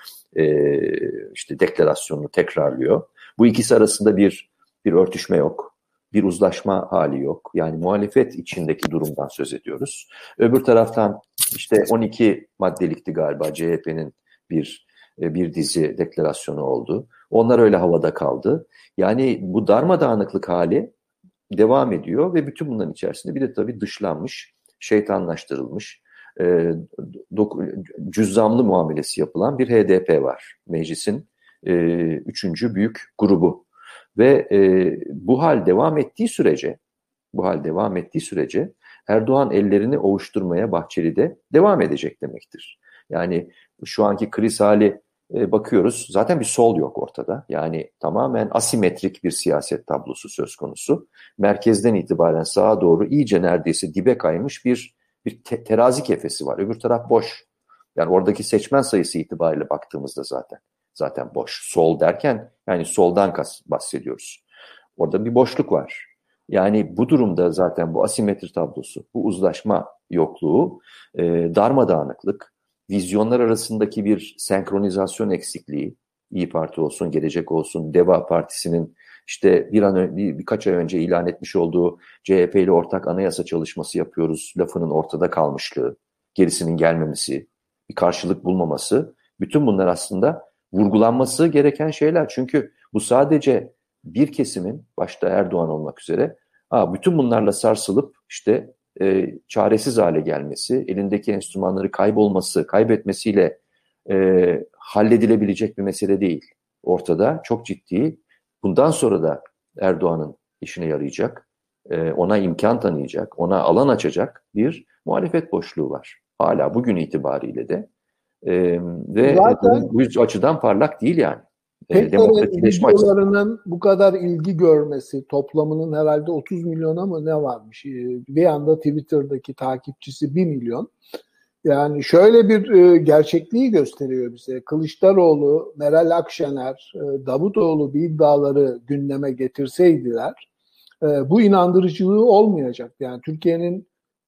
B: işte deklarasyonunu tekrarlıyor. Bu ikisi arasında bir bir örtüşme yok. Bir uzlaşma hali yok. Yani muhalefet içindeki durumdan söz ediyoruz. Öbür taraftan işte 12 maddelikti galiba CHP'nin bir bir dizi deklarasyonu oldu. Onlar öyle havada kaldı. Yani bu darmadağınıklık hali devam ediyor ve bütün bunların içerisinde bir de tabii dışlanmış, şeytanlaştırılmış, e, cüzzamlı muamelesi yapılan bir HDP var. Meclisin e, üçüncü büyük grubu. Ve e, bu hal devam ettiği sürece, bu hal devam ettiği sürece Erdoğan ellerini ovuşturmaya Bahçeli'de devam edecek demektir. Yani şu anki kriz hali e, bakıyoruz. Zaten bir sol yok ortada. Yani tamamen asimetrik bir siyaset tablosu söz konusu. Merkezden itibaren sağa doğru iyice neredeyse dibe kaymış bir bir te terazi kefesi var. Öbür taraf boş. Yani oradaki seçmen sayısı itibariyle baktığımızda zaten zaten boş. Sol derken yani soldan bahsediyoruz. Orada bir boşluk var. Yani bu durumda zaten bu asimetri tablosu, bu uzlaşma yokluğu, e, darmadağınıklık, vizyonlar arasındaki bir senkronizasyon eksikliği, İyi Parti olsun, Gelecek olsun, Deva Partisi'nin işte bir an bir, birkaç ay önce ilan etmiş olduğu CHP ile ortak anayasa çalışması yapıyoruz lafının ortada kalmışlığı, gerisinin gelmemesi, bir karşılık bulmaması, bütün bunlar aslında vurgulanması gereken şeyler. Çünkü bu sadece bir kesimin, başta Erdoğan olmak üzere, ha, bütün bunlarla sarsılıp işte e, çaresiz hale gelmesi, elindeki enstrümanları kaybolması, kaybetmesiyle e, halledilebilecek bir mesele değil. Ortada çok ciddi, bundan sonra da Erdoğan'ın işine yarayacak, e, ona imkan tanıyacak, ona alan açacak bir muhalefet boşluğu var. Hala bugün itibariyle de. E, ve Zaten, bu, bu açıdan parlak değil yani.
C: Pek videolarının bu kadar ilgi görmesi, toplamının herhalde 30 milyona mı ne varmış? Bir anda Twitter'daki takipçisi 1 milyon. Yani şöyle bir e, gerçekliği gösteriyor bize. Kılıçdaroğlu, Meral Akşener, e, Davutoğlu bir iddiaları gündeme getirseydiler e, bu inandırıcılığı olmayacak. Yani Türkiye'nin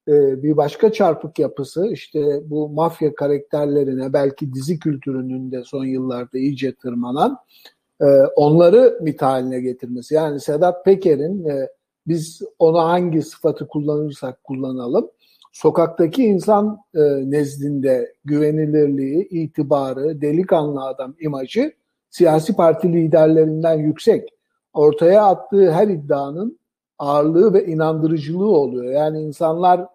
C: e, bir başka çarpık yapısı işte bu mafya karakterlerine belki dizi kültürünün de son yıllarda iyice tırmanan e, onları mit haline getirmesi. Yani Sedat Peker'in e, biz ona hangi sıfatı kullanırsak kullanalım sokaktaki insan nezdinde güvenilirliği, itibarı, delikanlı adam imajı siyasi parti liderlerinden yüksek. Ortaya attığı her iddianın ağırlığı ve inandırıcılığı oluyor. Yani insanlar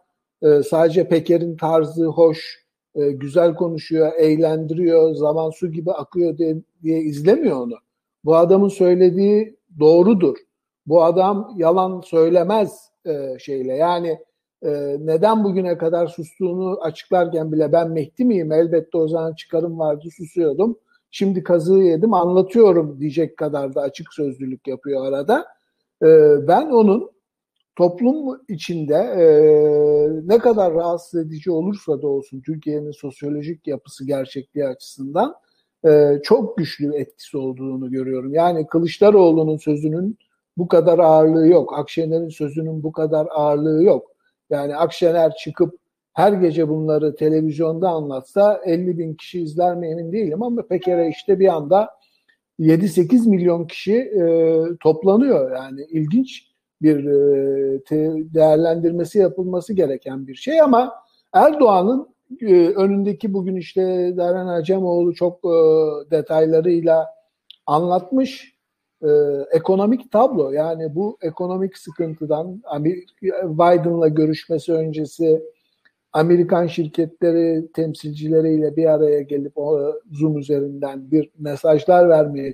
C: e, sadece Peker'in tarzı hoş, e, güzel konuşuyor, eğlendiriyor, zaman su gibi akıyor diye, diye izlemiyor onu. Bu adamın söylediği doğrudur. Bu adam yalan söylemez e, şeyle. Yani e, neden bugüne kadar sustuğunu açıklarken bile ben Mehdi miyim? Elbette o zaman çıkarım vardı susuyordum. Şimdi kazığı yedim anlatıyorum diyecek kadar da açık sözlülük yapıyor arada. E, ben onun toplum içinde e, ne kadar rahatsız edici olursa da olsun Türkiye'nin sosyolojik yapısı gerçekliği açısından e, çok güçlü etkisi olduğunu görüyorum. Yani Kılıçdaroğlu'nun sözünün bu kadar ağırlığı yok. Akşener'in sözünün bu kadar ağırlığı yok. Yani Akşener çıkıp her gece bunları televizyonda anlatsa 50 bin kişi izler mi emin değilim ama Peker'e işte bir anda 7-8 milyon kişi e, toplanıyor. Yani ilginç bir e, değerlendirmesi yapılması gereken bir şey ama Erdoğan'ın e, önündeki bugün işte Deren Acemoğlu çok e, detaylarıyla anlatmış ekonomik tablo. Yani bu ekonomik sıkıntıdan Biden'la görüşmesi öncesi Amerikan şirketleri temsilcileriyle bir araya gelip Zoom üzerinden bir mesajlar vermeye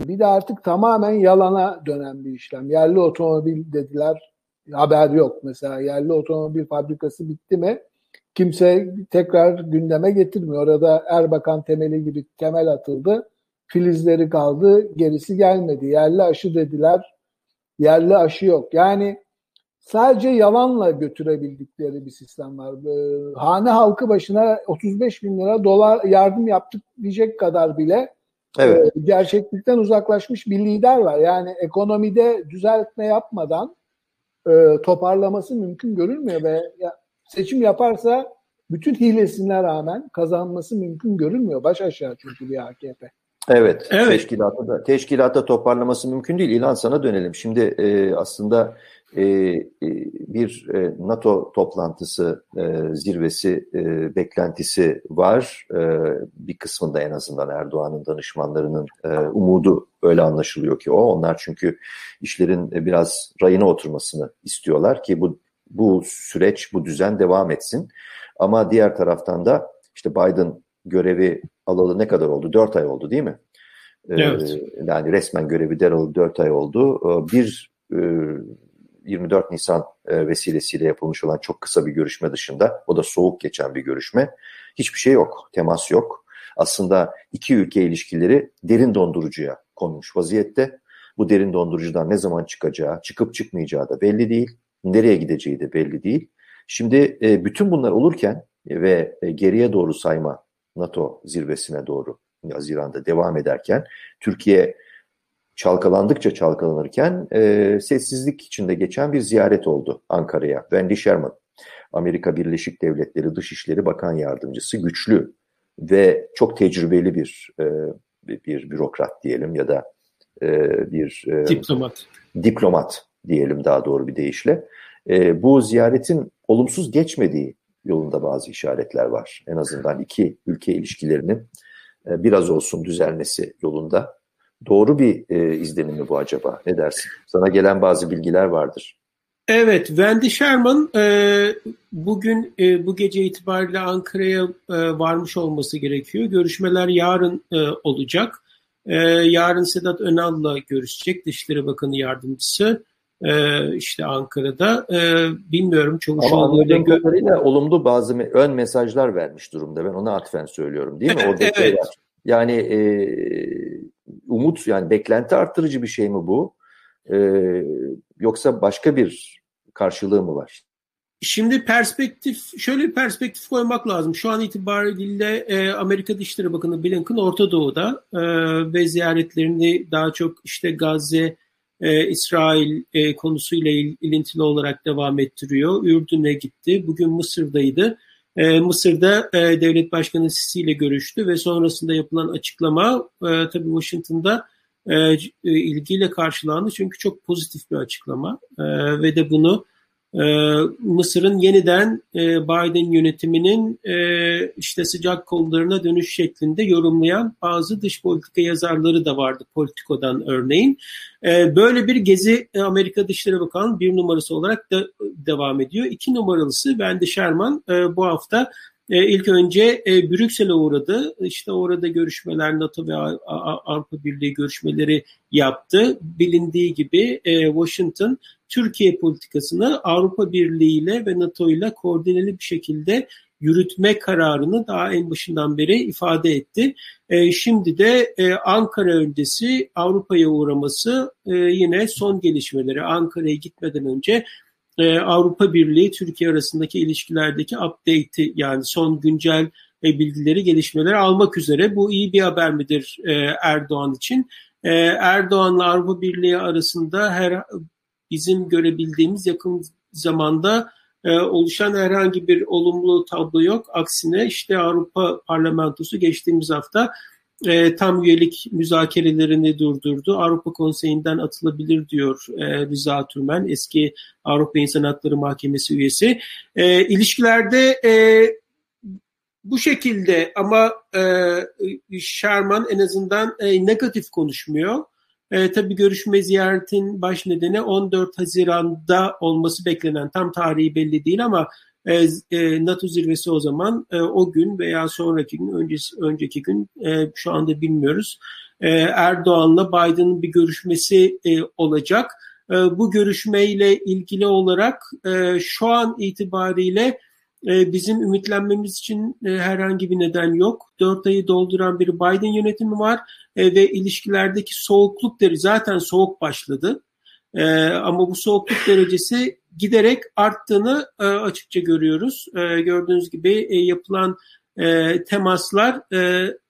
C: Bir de artık tamamen yalana dönen bir işlem. Yerli otomobil dediler, haber yok. Mesela yerli otomobil fabrikası bitti mi? Kimse tekrar gündeme getirmiyor. Orada Erbakan temeli gibi temel atıldı. Filizleri kaldı, gerisi gelmedi. Yerli aşı dediler, yerli aşı yok. Yani sadece yalanla götürebildikleri bir sistem var. Ee, hane halkı başına 35 bin lira dolar yardım yaptık diyecek kadar bile Evet. E, gerçeklikten uzaklaşmış bir lider var. Yani ekonomide düzeltme yapmadan e, toparlaması mümkün görülmüyor ve ya, seçim yaparsa bütün hilesine rağmen kazanması mümkün görünmüyor. Baş aşağı çünkü bir AKP.
B: Evet, evet. teşkilatta da teşkilatta toparlaması mümkün değil. İlan sana dönelim. Şimdi e, aslında e, e, bir e, NATO toplantısı, e, zirvesi, e, beklentisi var. E, bir kısmında en azından Erdoğan'ın danışmanlarının e, umudu öyle anlaşılıyor ki o. Onlar çünkü işlerin biraz rayına oturmasını istiyorlar ki bu bu süreç, bu düzen devam etsin. Ama diğer taraftan da işte Biden görevi alalı ne kadar oldu? Dört ay oldu değil mi?
D: Evet.
B: Ee, yani resmen görevi deralı dört ay oldu. Ee, bir e, 24 Nisan e, vesilesiyle yapılmış olan çok kısa bir görüşme dışında, o da soğuk geçen bir görüşme, hiçbir şey yok, temas yok. Aslında iki ülke ilişkileri derin dondurucuya konmuş vaziyette. Bu derin dondurucudan ne zaman çıkacağı, çıkıp çıkmayacağı da belli değil. Nereye gideceği de belli değil. Şimdi e, bütün bunlar olurken ve geriye doğru sayma NATO zirvesine doğru Haziran'da devam ederken Türkiye çalkalandıkça çalkalanırken e, sessizlik içinde geçen bir ziyaret oldu Ankara'ya. Wendy Sherman, Amerika Birleşik Devletleri Dışişleri Bakan Yardımcısı, güçlü ve çok tecrübeli bir e, bir bürokrat diyelim ya da e, bir
D: e, diplomat
B: diplomat diyelim daha doğru bir deyişle. E, bu ziyaretin olumsuz geçmediği yolunda bazı işaretler var. En azından iki ülke ilişkilerinin e, biraz olsun düzelmesi yolunda. Doğru bir e, izlenim mi bu acaba? Ne dersin? Sana gelen bazı bilgiler vardır.
D: Evet, Wendy Sherman e, bugün e, bu gece itibariyle Ankara'ya e, varmış olması gerekiyor. Görüşmeler yarın e, olacak. E, yarın Sedat Önal'la görüşecek Dışişleri Bakanı Yardımcısı e, işte Ankara'da. E, bilmiyorum
B: Çavuşoğlu ile kadarıyla olumlu bazı ön mesajlar vermiş durumda. Ben ona atfen söylüyorum değil mi? Orada
D: evet. Şey var.
B: Yani e, umut yani beklenti arttırıcı bir şey mi bu? E, yoksa başka bir karşılığı mı var?
D: Şimdi perspektif, şöyle bir perspektif koymak lazım. Şu an itibariyle e, Amerika Dışişleri Bakanı Blinken Orta Doğu'da e, ve ziyaretlerini daha çok işte Gazze, e, İsrail e, konusuyla il, ilintili olarak devam ettiriyor. Ürdün'e gitti. Bugün Mısır'daydı. E, Mısır'da e, devlet başkanı Sisi ile görüştü ve sonrasında yapılan açıklama e, tabii Washington'da e, e ilgiyle karşılandı. Çünkü çok pozitif bir açıklama e, ve de bunu ee, Mısır'ın yeniden e, Biden yönetiminin e, işte sıcak kollarına dönüş şeklinde yorumlayan bazı dış politika yazarları da vardı Politico'dan örneğin. Ee, böyle bir gezi e, Amerika Dışişleri Bakanı bir numarası olarak da devam ediyor. İki numaralısı Wendy Sherman bu hafta ilk önce Brüksel'e uğradı. İşte orada görüşmeler NATO ve Avrupa Birliği görüşmeleri yaptı. Bilindiği gibi Washington Türkiye politikasını Avrupa Birliği ile ve NATO ile koordineli bir şekilde yürütme kararını daha en başından beri ifade etti. E, şimdi de e, Ankara öncesi Avrupa'ya uğraması e, yine son gelişmeleri. Ankara'ya gitmeden önce e, Avrupa Birliği Türkiye arasındaki ilişkilerdeki update'i yani son güncel e, bilgileri, gelişmeleri almak üzere. Bu iyi bir haber midir e, Erdoğan için? E, Erdoğan'la Avrupa Birliği arasında her bizim görebildiğimiz yakın zamanda e, oluşan herhangi bir olumlu tablo yok. Aksine işte Avrupa Parlamentosu geçtiğimiz hafta e, tam üyelik müzakerelerini durdurdu. Avrupa Konseyi'nden atılabilir diyor e, Rıza Türmen, eski Avrupa İnsan Hakları Mahkemesi üyesi. E, ilişkilerde e, bu şekilde ama e, Sherman en azından e, negatif konuşmuyor. E, tabii görüşme ziyaretin baş nedeni 14 Haziran'da olması beklenen tam tarihi belli değil ama NATO zirvesi o zaman e, o gün veya sonraki gün öncesi, önceki gün e, şu anda bilmiyoruz. E, Erdoğan'la Biden'ın bir görüşmesi e, olacak. E, bu görüşmeyle ilgili olarak e, şu an itibariyle e, bizim ümitlenmemiz için e, herhangi bir neden yok. Dört ayı dolduran bir Biden yönetimi var e, ve ilişkilerdeki soğukluk derecesi zaten soğuk başladı. Ama bu soğukluk derecesi giderek arttığını açıkça görüyoruz. Gördüğünüz gibi yapılan temaslar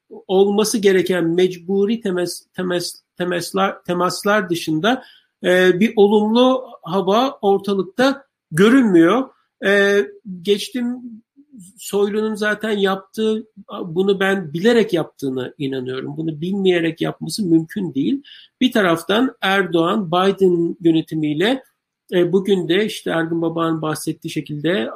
D: olması gereken mecburi temas, temas, temaslar, temaslar dışında bir olumlu hava ortalıkta görünmüyor. Ee, geçtim Soylu'nun zaten yaptığı, bunu ben bilerek yaptığını inanıyorum. Bunu bilmeyerek yapması mümkün değil. Bir taraftan Erdoğan, Biden yönetimiyle e, bugün de işte Ergun Baba'nın bahsettiği şekilde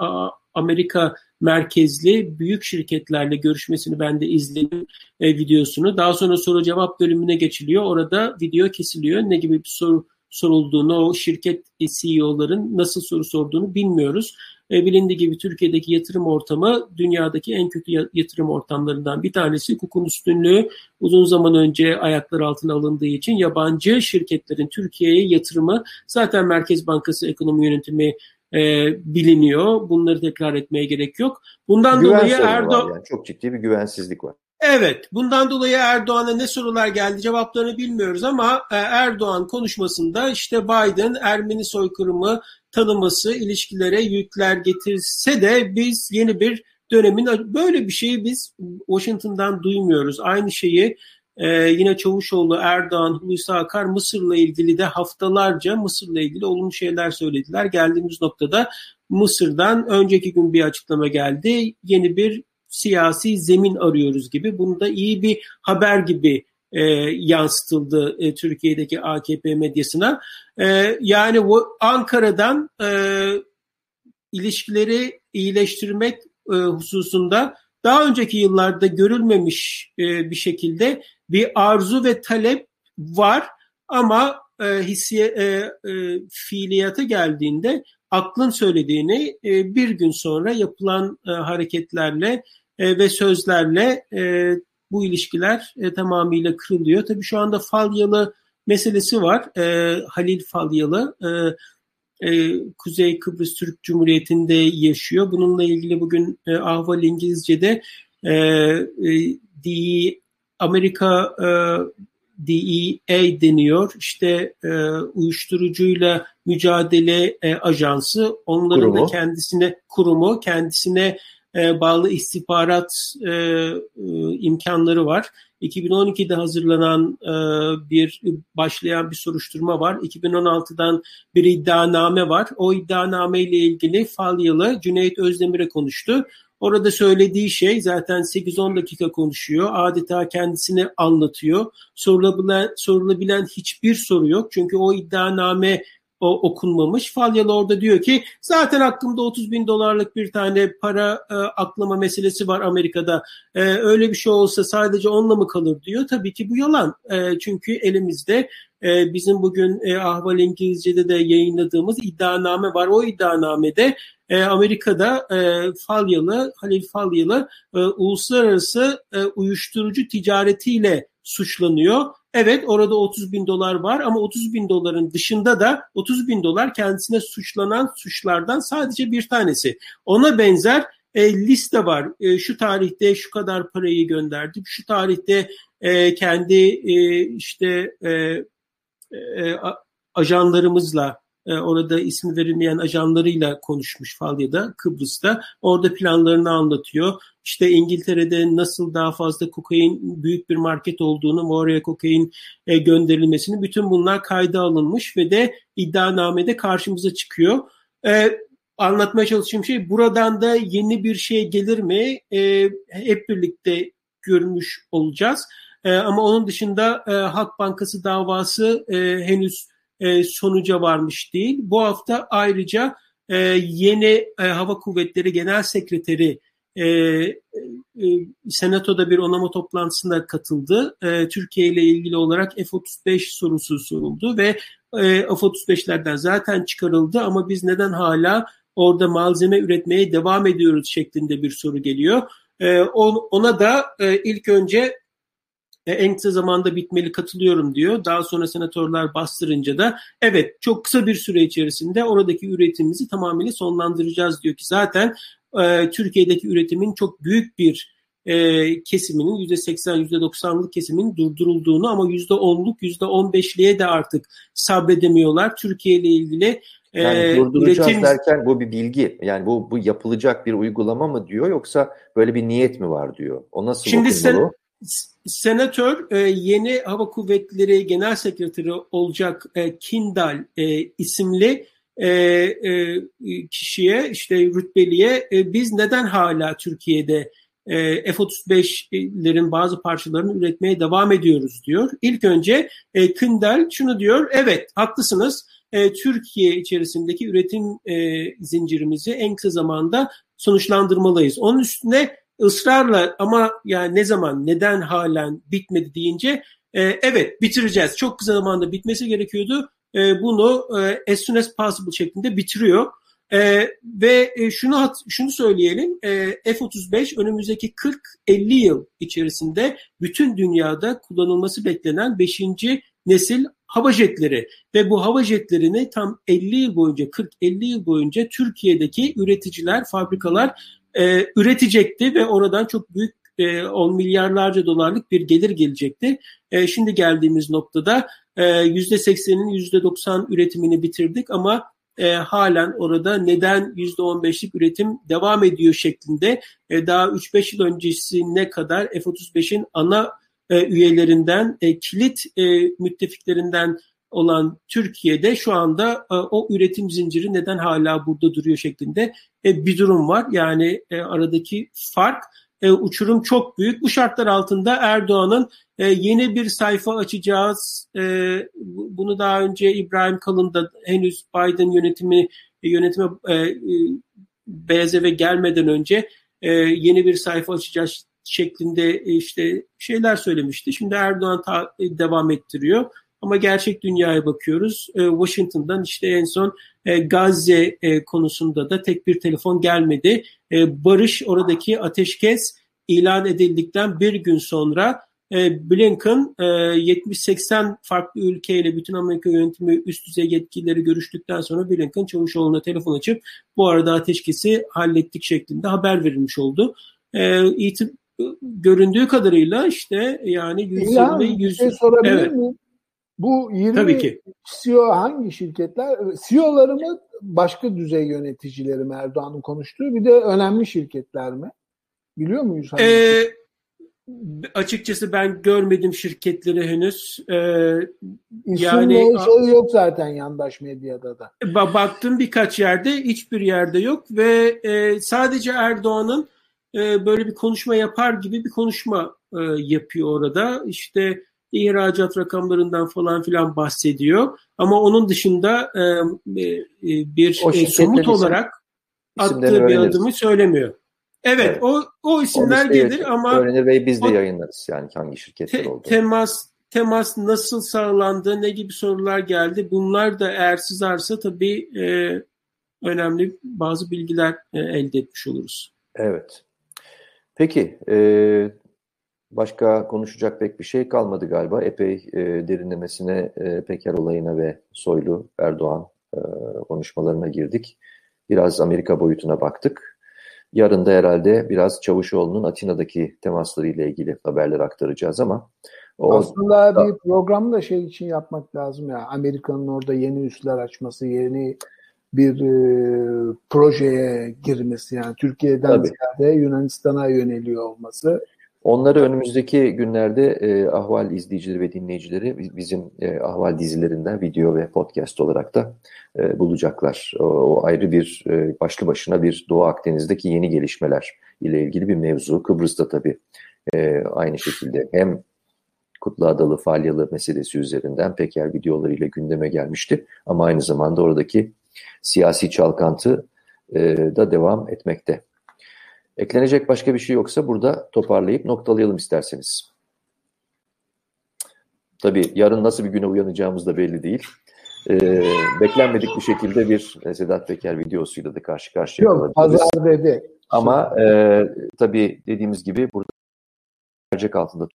D: Amerika merkezli büyük şirketlerle görüşmesini ben de izledim e, videosunu. Daha sonra soru cevap bölümüne geçiliyor. Orada video kesiliyor. Ne gibi bir soru sorulduğunu, o şirket CEO'ların nasıl soru sorduğunu bilmiyoruz. E, bilindiği gibi Türkiye'deki yatırım ortamı dünyadaki en kötü yatırım ortamlarından bir tanesi. Hukukun üstünlüğü uzun zaman önce ayaklar altına alındığı için yabancı şirketlerin Türkiye'ye yatırımı zaten Merkez Bankası ekonomi yönetimi e, biliniyor. Bunları tekrar etmeye gerek yok. Bundan Güven dolayı Erdoğan
B: yani. çok ciddi bir güvensizlik var.
D: Evet, bundan dolayı Erdoğan'a ne sorular geldi cevaplarını bilmiyoruz ama e, Erdoğan konuşmasında işte Biden Ermeni soykırımı tanıması ilişkilere yükler getirse de biz yeni bir dönemin böyle bir şeyi biz Washington'dan duymuyoruz. Aynı şeyi ee, yine Çavuşoğlu, Erdoğan, Hulusi Akar Mısır'la ilgili de haftalarca Mısır'la ilgili olumlu şeyler söylediler. Geldiğimiz noktada Mısır'dan önceki gün bir açıklama geldi. Yeni bir siyasi zemin arıyoruz gibi. Bunu da iyi bir haber gibi e, yansıtıldı e, Türkiye'deki AKP medyasına. E, yani Ankara'dan e, ilişkileri iyileştirmek e, hususunda daha önceki yıllarda görülmemiş e, bir şekilde bir arzu ve talep var ama e, hissiye, e, e, fiiliyata geldiğinde aklın söylediğini e, bir gün sonra yapılan e, hareketlerle e, ve sözlerle e, bu ilişkiler e, tamamıyla kırılıyor. Tabii şu anda Falyalı meselesi var. E, Halil Falyalı e, e, Kuzey Kıbrıs Türk Cumhuriyeti'nde yaşıyor. Bununla ilgili bugün e, Ahval İngilizce'de e, e, DE, Amerika e, DEA deniyor. İşte e, uyuşturucuyla mücadele e, ajansı. Onların kurumu. da kendisine kurumu, kendisine e, bağlı istihbarat e, e, imkanları var. 2012'de hazırlanan e, bir başlayan bir soruşturma var. 2016'dan bir iddianame var. O iddianame ile ilgili Falyalı Cüneyt Özdemir'e konuştu. Orada söylediği şey zaten 8-10 dakika konuşuyor. Adeta kendisini anlatıyor. Sorulabilen, sorulabilen hiçbir soru yok. Çünkü o iddianame o, okunmamış. Falyalı orada diyor ki zaten hakkımda 30 bin dolarlık bir tane para e, aklama meselesi var Amerika'da. E, öyle bir şey olsa sadece onunla mı kalır diyor. Tabii ki bu yalan. E, çünkü elimizde e, bizim bugün e, Ahval İngilizce'de de yayınladığımız iddianame var. O iddianamede e, Amerika'da e, Falyalı, Halil Falyalı e, uluslararası e, uyuşturucu ticaretiyle suçlanıyor Evet orada 30 bin dolar var ama 30 bin doların dışında da 30 bin dolar kendisine suçlanan suçlardan sadece bir tanesi. Ona benzer e, liste var. E, şu tarihte şu kadar parayı gönderdim. Şu tarihte e, kendi e, işte e, e, ajanlarımızla e, orada ismi verilmeyen ajanlarıyla konuşmuş Falya'da, Kıbrıs'ta. Orada planlarını anlatıyor. İşte İngiltere'de nasıl daha fazla kokain büyük bir market olduğunu, oraya kokain e, gönderilmesini bütün bunlar kayda alınmış ve de iddianamede karşımıza çıkıyor. E, anlatmaya çalıştığım şey buradan da yeni bir şey gelir mi? E, hep birlikte görmüş olacağız. E, ama onun dışında e, Halk Bankası davası e, henüz e, sonuca varmış değil. Bu hafta ayrıca e, yeni e, Hava Kuvvetleri Genel Sekreteri Senato'da bir onama toplantısına katıldı. Türkiye ile ilgili olarak F-35 sorusu soruldu ve e, F-35'lerden zaten çıkarıldı ama biz neden hala orada malzeme üretmeye devam ediyoruz şeklinde bir soru geliyor. Ona da ilk önce e, en kısa zamanda bitmeli katılıyorum diyor. Daha sonra senatörler bastırınca da evet çok kısa bir süre içerisinde oradaki üretimimizi tamamıyla sonlandıracağız diyor ki zaten e, Türkiye'deki üretimin çok büyük bir e, kesiminin %80 %90'lık kesimin durdurulduğunu ama %10'luk %15'liğe de artık sabredemiyorlar. Türkiye ile ilgili
B: e, yani durduracağız üretim... derken bu bir bilgi. Yani bu bu yapılacak bir uygulama mı diyor yoksa böyle bir niyet mi var diyor. O nasıl Şimdi sen,
D: senatör e, yeni Hava Kuvvetleri Genel Sekreteri olacak e, Kindal e, isimli e, kişiye işte rütbeliye biz neden hala Türkiye'de e, F-35'lerin bazı parçalarını üretmeye devam ediyoruz diyor. İlk önce e, Kündel şunu diyor, evet haklısınız Türkiye içerisindeki üretim zincirimizi en kısa zamanda sonuçlandırmalıyız. Onun üstüne ısrarla ama yani ne zaman neden halen bitmedi deyince e, evet bitireceğiz. Çok kısa zamanda bitmesi gerekiyordu. E, bunu e, as soon as possible şeklinde bitiriyor. E, ve e, şunu şunu söyleyelim, e, F-35 önümüzdeki 40-50 yıl içerisinde bütün dünyada kullanılması beklenen 5. nesil hava jetleri ve bu hava jetlerini tam 50 yıl boyunca 40-50 yıl boyunca Türkiye'deki üreticiler, fabrikalar e, üretecekti ve oradan çok büyük e, 10 milyarlarca dolarlık bir gelir gelecekti. E, şimdi geldiğimiz noktada e, %80'in %90 üretimini bitirdik ama e, halen orada neden %15'lik üretim devam ediyor şeklinde e, daha 3-5 yıl öncesine kadar F-35'in ana e, üyelerinden, e, kilit e, müttefiklerinden olan Türkiye'de şu anda e, o üretim zinciri neden hala burada duruyor şeklinde e, bir durum var. Yani e, aradaki fark uçurum çok büyük. Bu şartlar altında Erdoğan'ın yeni bir sayfa açacağız. Bunu daha önce İbrahim Kalın da henüz Biden yönetimi yönetime Beyaz Eve gelmeden önce yeni bir sayfa açacağız şeklinde işte şeyler söylemişti. Şimdi Erdoğan devam ettiriyor. Ama gerçek dünyaya bakıyoruz. E, Washington'dan işte en son e, Gazze e, konusunda da tek bir telefon gelmedi. E, barış oradaki ateşkes ilan edildikten bir gün sonra e, Blinken e, 70-80 farklı ülkeyle bütün Amerika yönetimi üst düzey yetkilileri görüştükten sonra Blinken Çavuşoğlu'na telefon açıp bu arada ateşkesi hallettik şeklinde haber verilmiş oldu. E, göründüğü kadarıyla işte yani 120 100
C: şey sorabilir evet. miyim? Bu 20 Tabii ki. CEO hangi şirketler? CEO'ları mı başka düzey yöneticileri mi Erdoğan'ın konuştuğu bir de önemli şirketler mi? Biliyor muyuz?
D: Ee, açıkçası ben görmedim şirketleri henüz. Ee,
C: yani şey yok zaten yandaş medyada da.
D: Baktım birkaç yerde, hiçbir yerde yok ve e, sadece Erdoğan'ın e, böyle bir konuşma yapar gibi bir konuşma e, yapıyor orada. İşte ihracat rakamlarından falan filan bahsediyor. Ama onun dışında e, e, bir e, somut olarak attığı bir adımı söylemiyor. Evet, evet. o o isimler o gelir ama
B: öğrenir ve biz de o, yayınlarız yani hangi şirketler te, oldu.
D: Temas temas nasıl sağlandı, ne gibi sorular geldi? Bunlar da eğer sızarsa tabii e, önemli bazı bilgiler e, elde etmiş oluruz.
B: Evet. Peki, e, başka konuşacak pek bir şey kalmadı galiba. Epey e, derinlemesine e, Peker olayına ve Soylu, Erdoğan e, konuşmalarına girdik. Biraz Amerika boyutuna baktık. Yarın da herhalde biraz Çavuşoğlu'nun Atina'daki temaslarıyla ilgili haberler aktaracağız ama
C: o aslında da, bir programı da şey için yapmak lazım ya. Amerika'nın orada yeni üsler açması, yeni bir e, projeye girmesi yani Türkiye'den Tabii. ziyade Yunanistan'a yöneliyor olması.
B: Onları önümüzdeki günlerde e, Ahval izleyicileri ve dinleyicileri bizim e, Ahval dizilerinden video ve podcast olarak da e, bulacaklar. O, o ayrı bir e, başlı başına bir Doğu Akdeniz'deki yeni gelişmeler ile ilgili bir mevzu. Kıbrıs'ta tabii e, aynı şekilde hem Kutlu Adalı Falyalı meselesi üzerinden Peker videolarıyla gündeme gelmişti. Ama aynı zamanda oradaki siyasi çalkantı e, da devam etmekte. Eklenecek başka bir şey yoksa burada toparlayıp noktalayalım isterseniz. Tabii yarın nasıl bir güne uyanacağımız da belli değil. Ee, beklenmedik bir şekilde bir Sedat Peker videosuyla da karşı karşıya
C: Yok, pazar dedi.
B: Ama e, tabii dediğimiz gibi burada mercek altında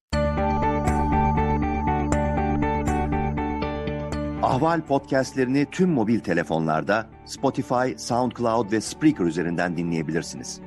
A: Ahval podcastlerini tüm mobil telefonlarda Spotify, SoundCloud ve Spreaker üzerinden dinleyebilirsiniz.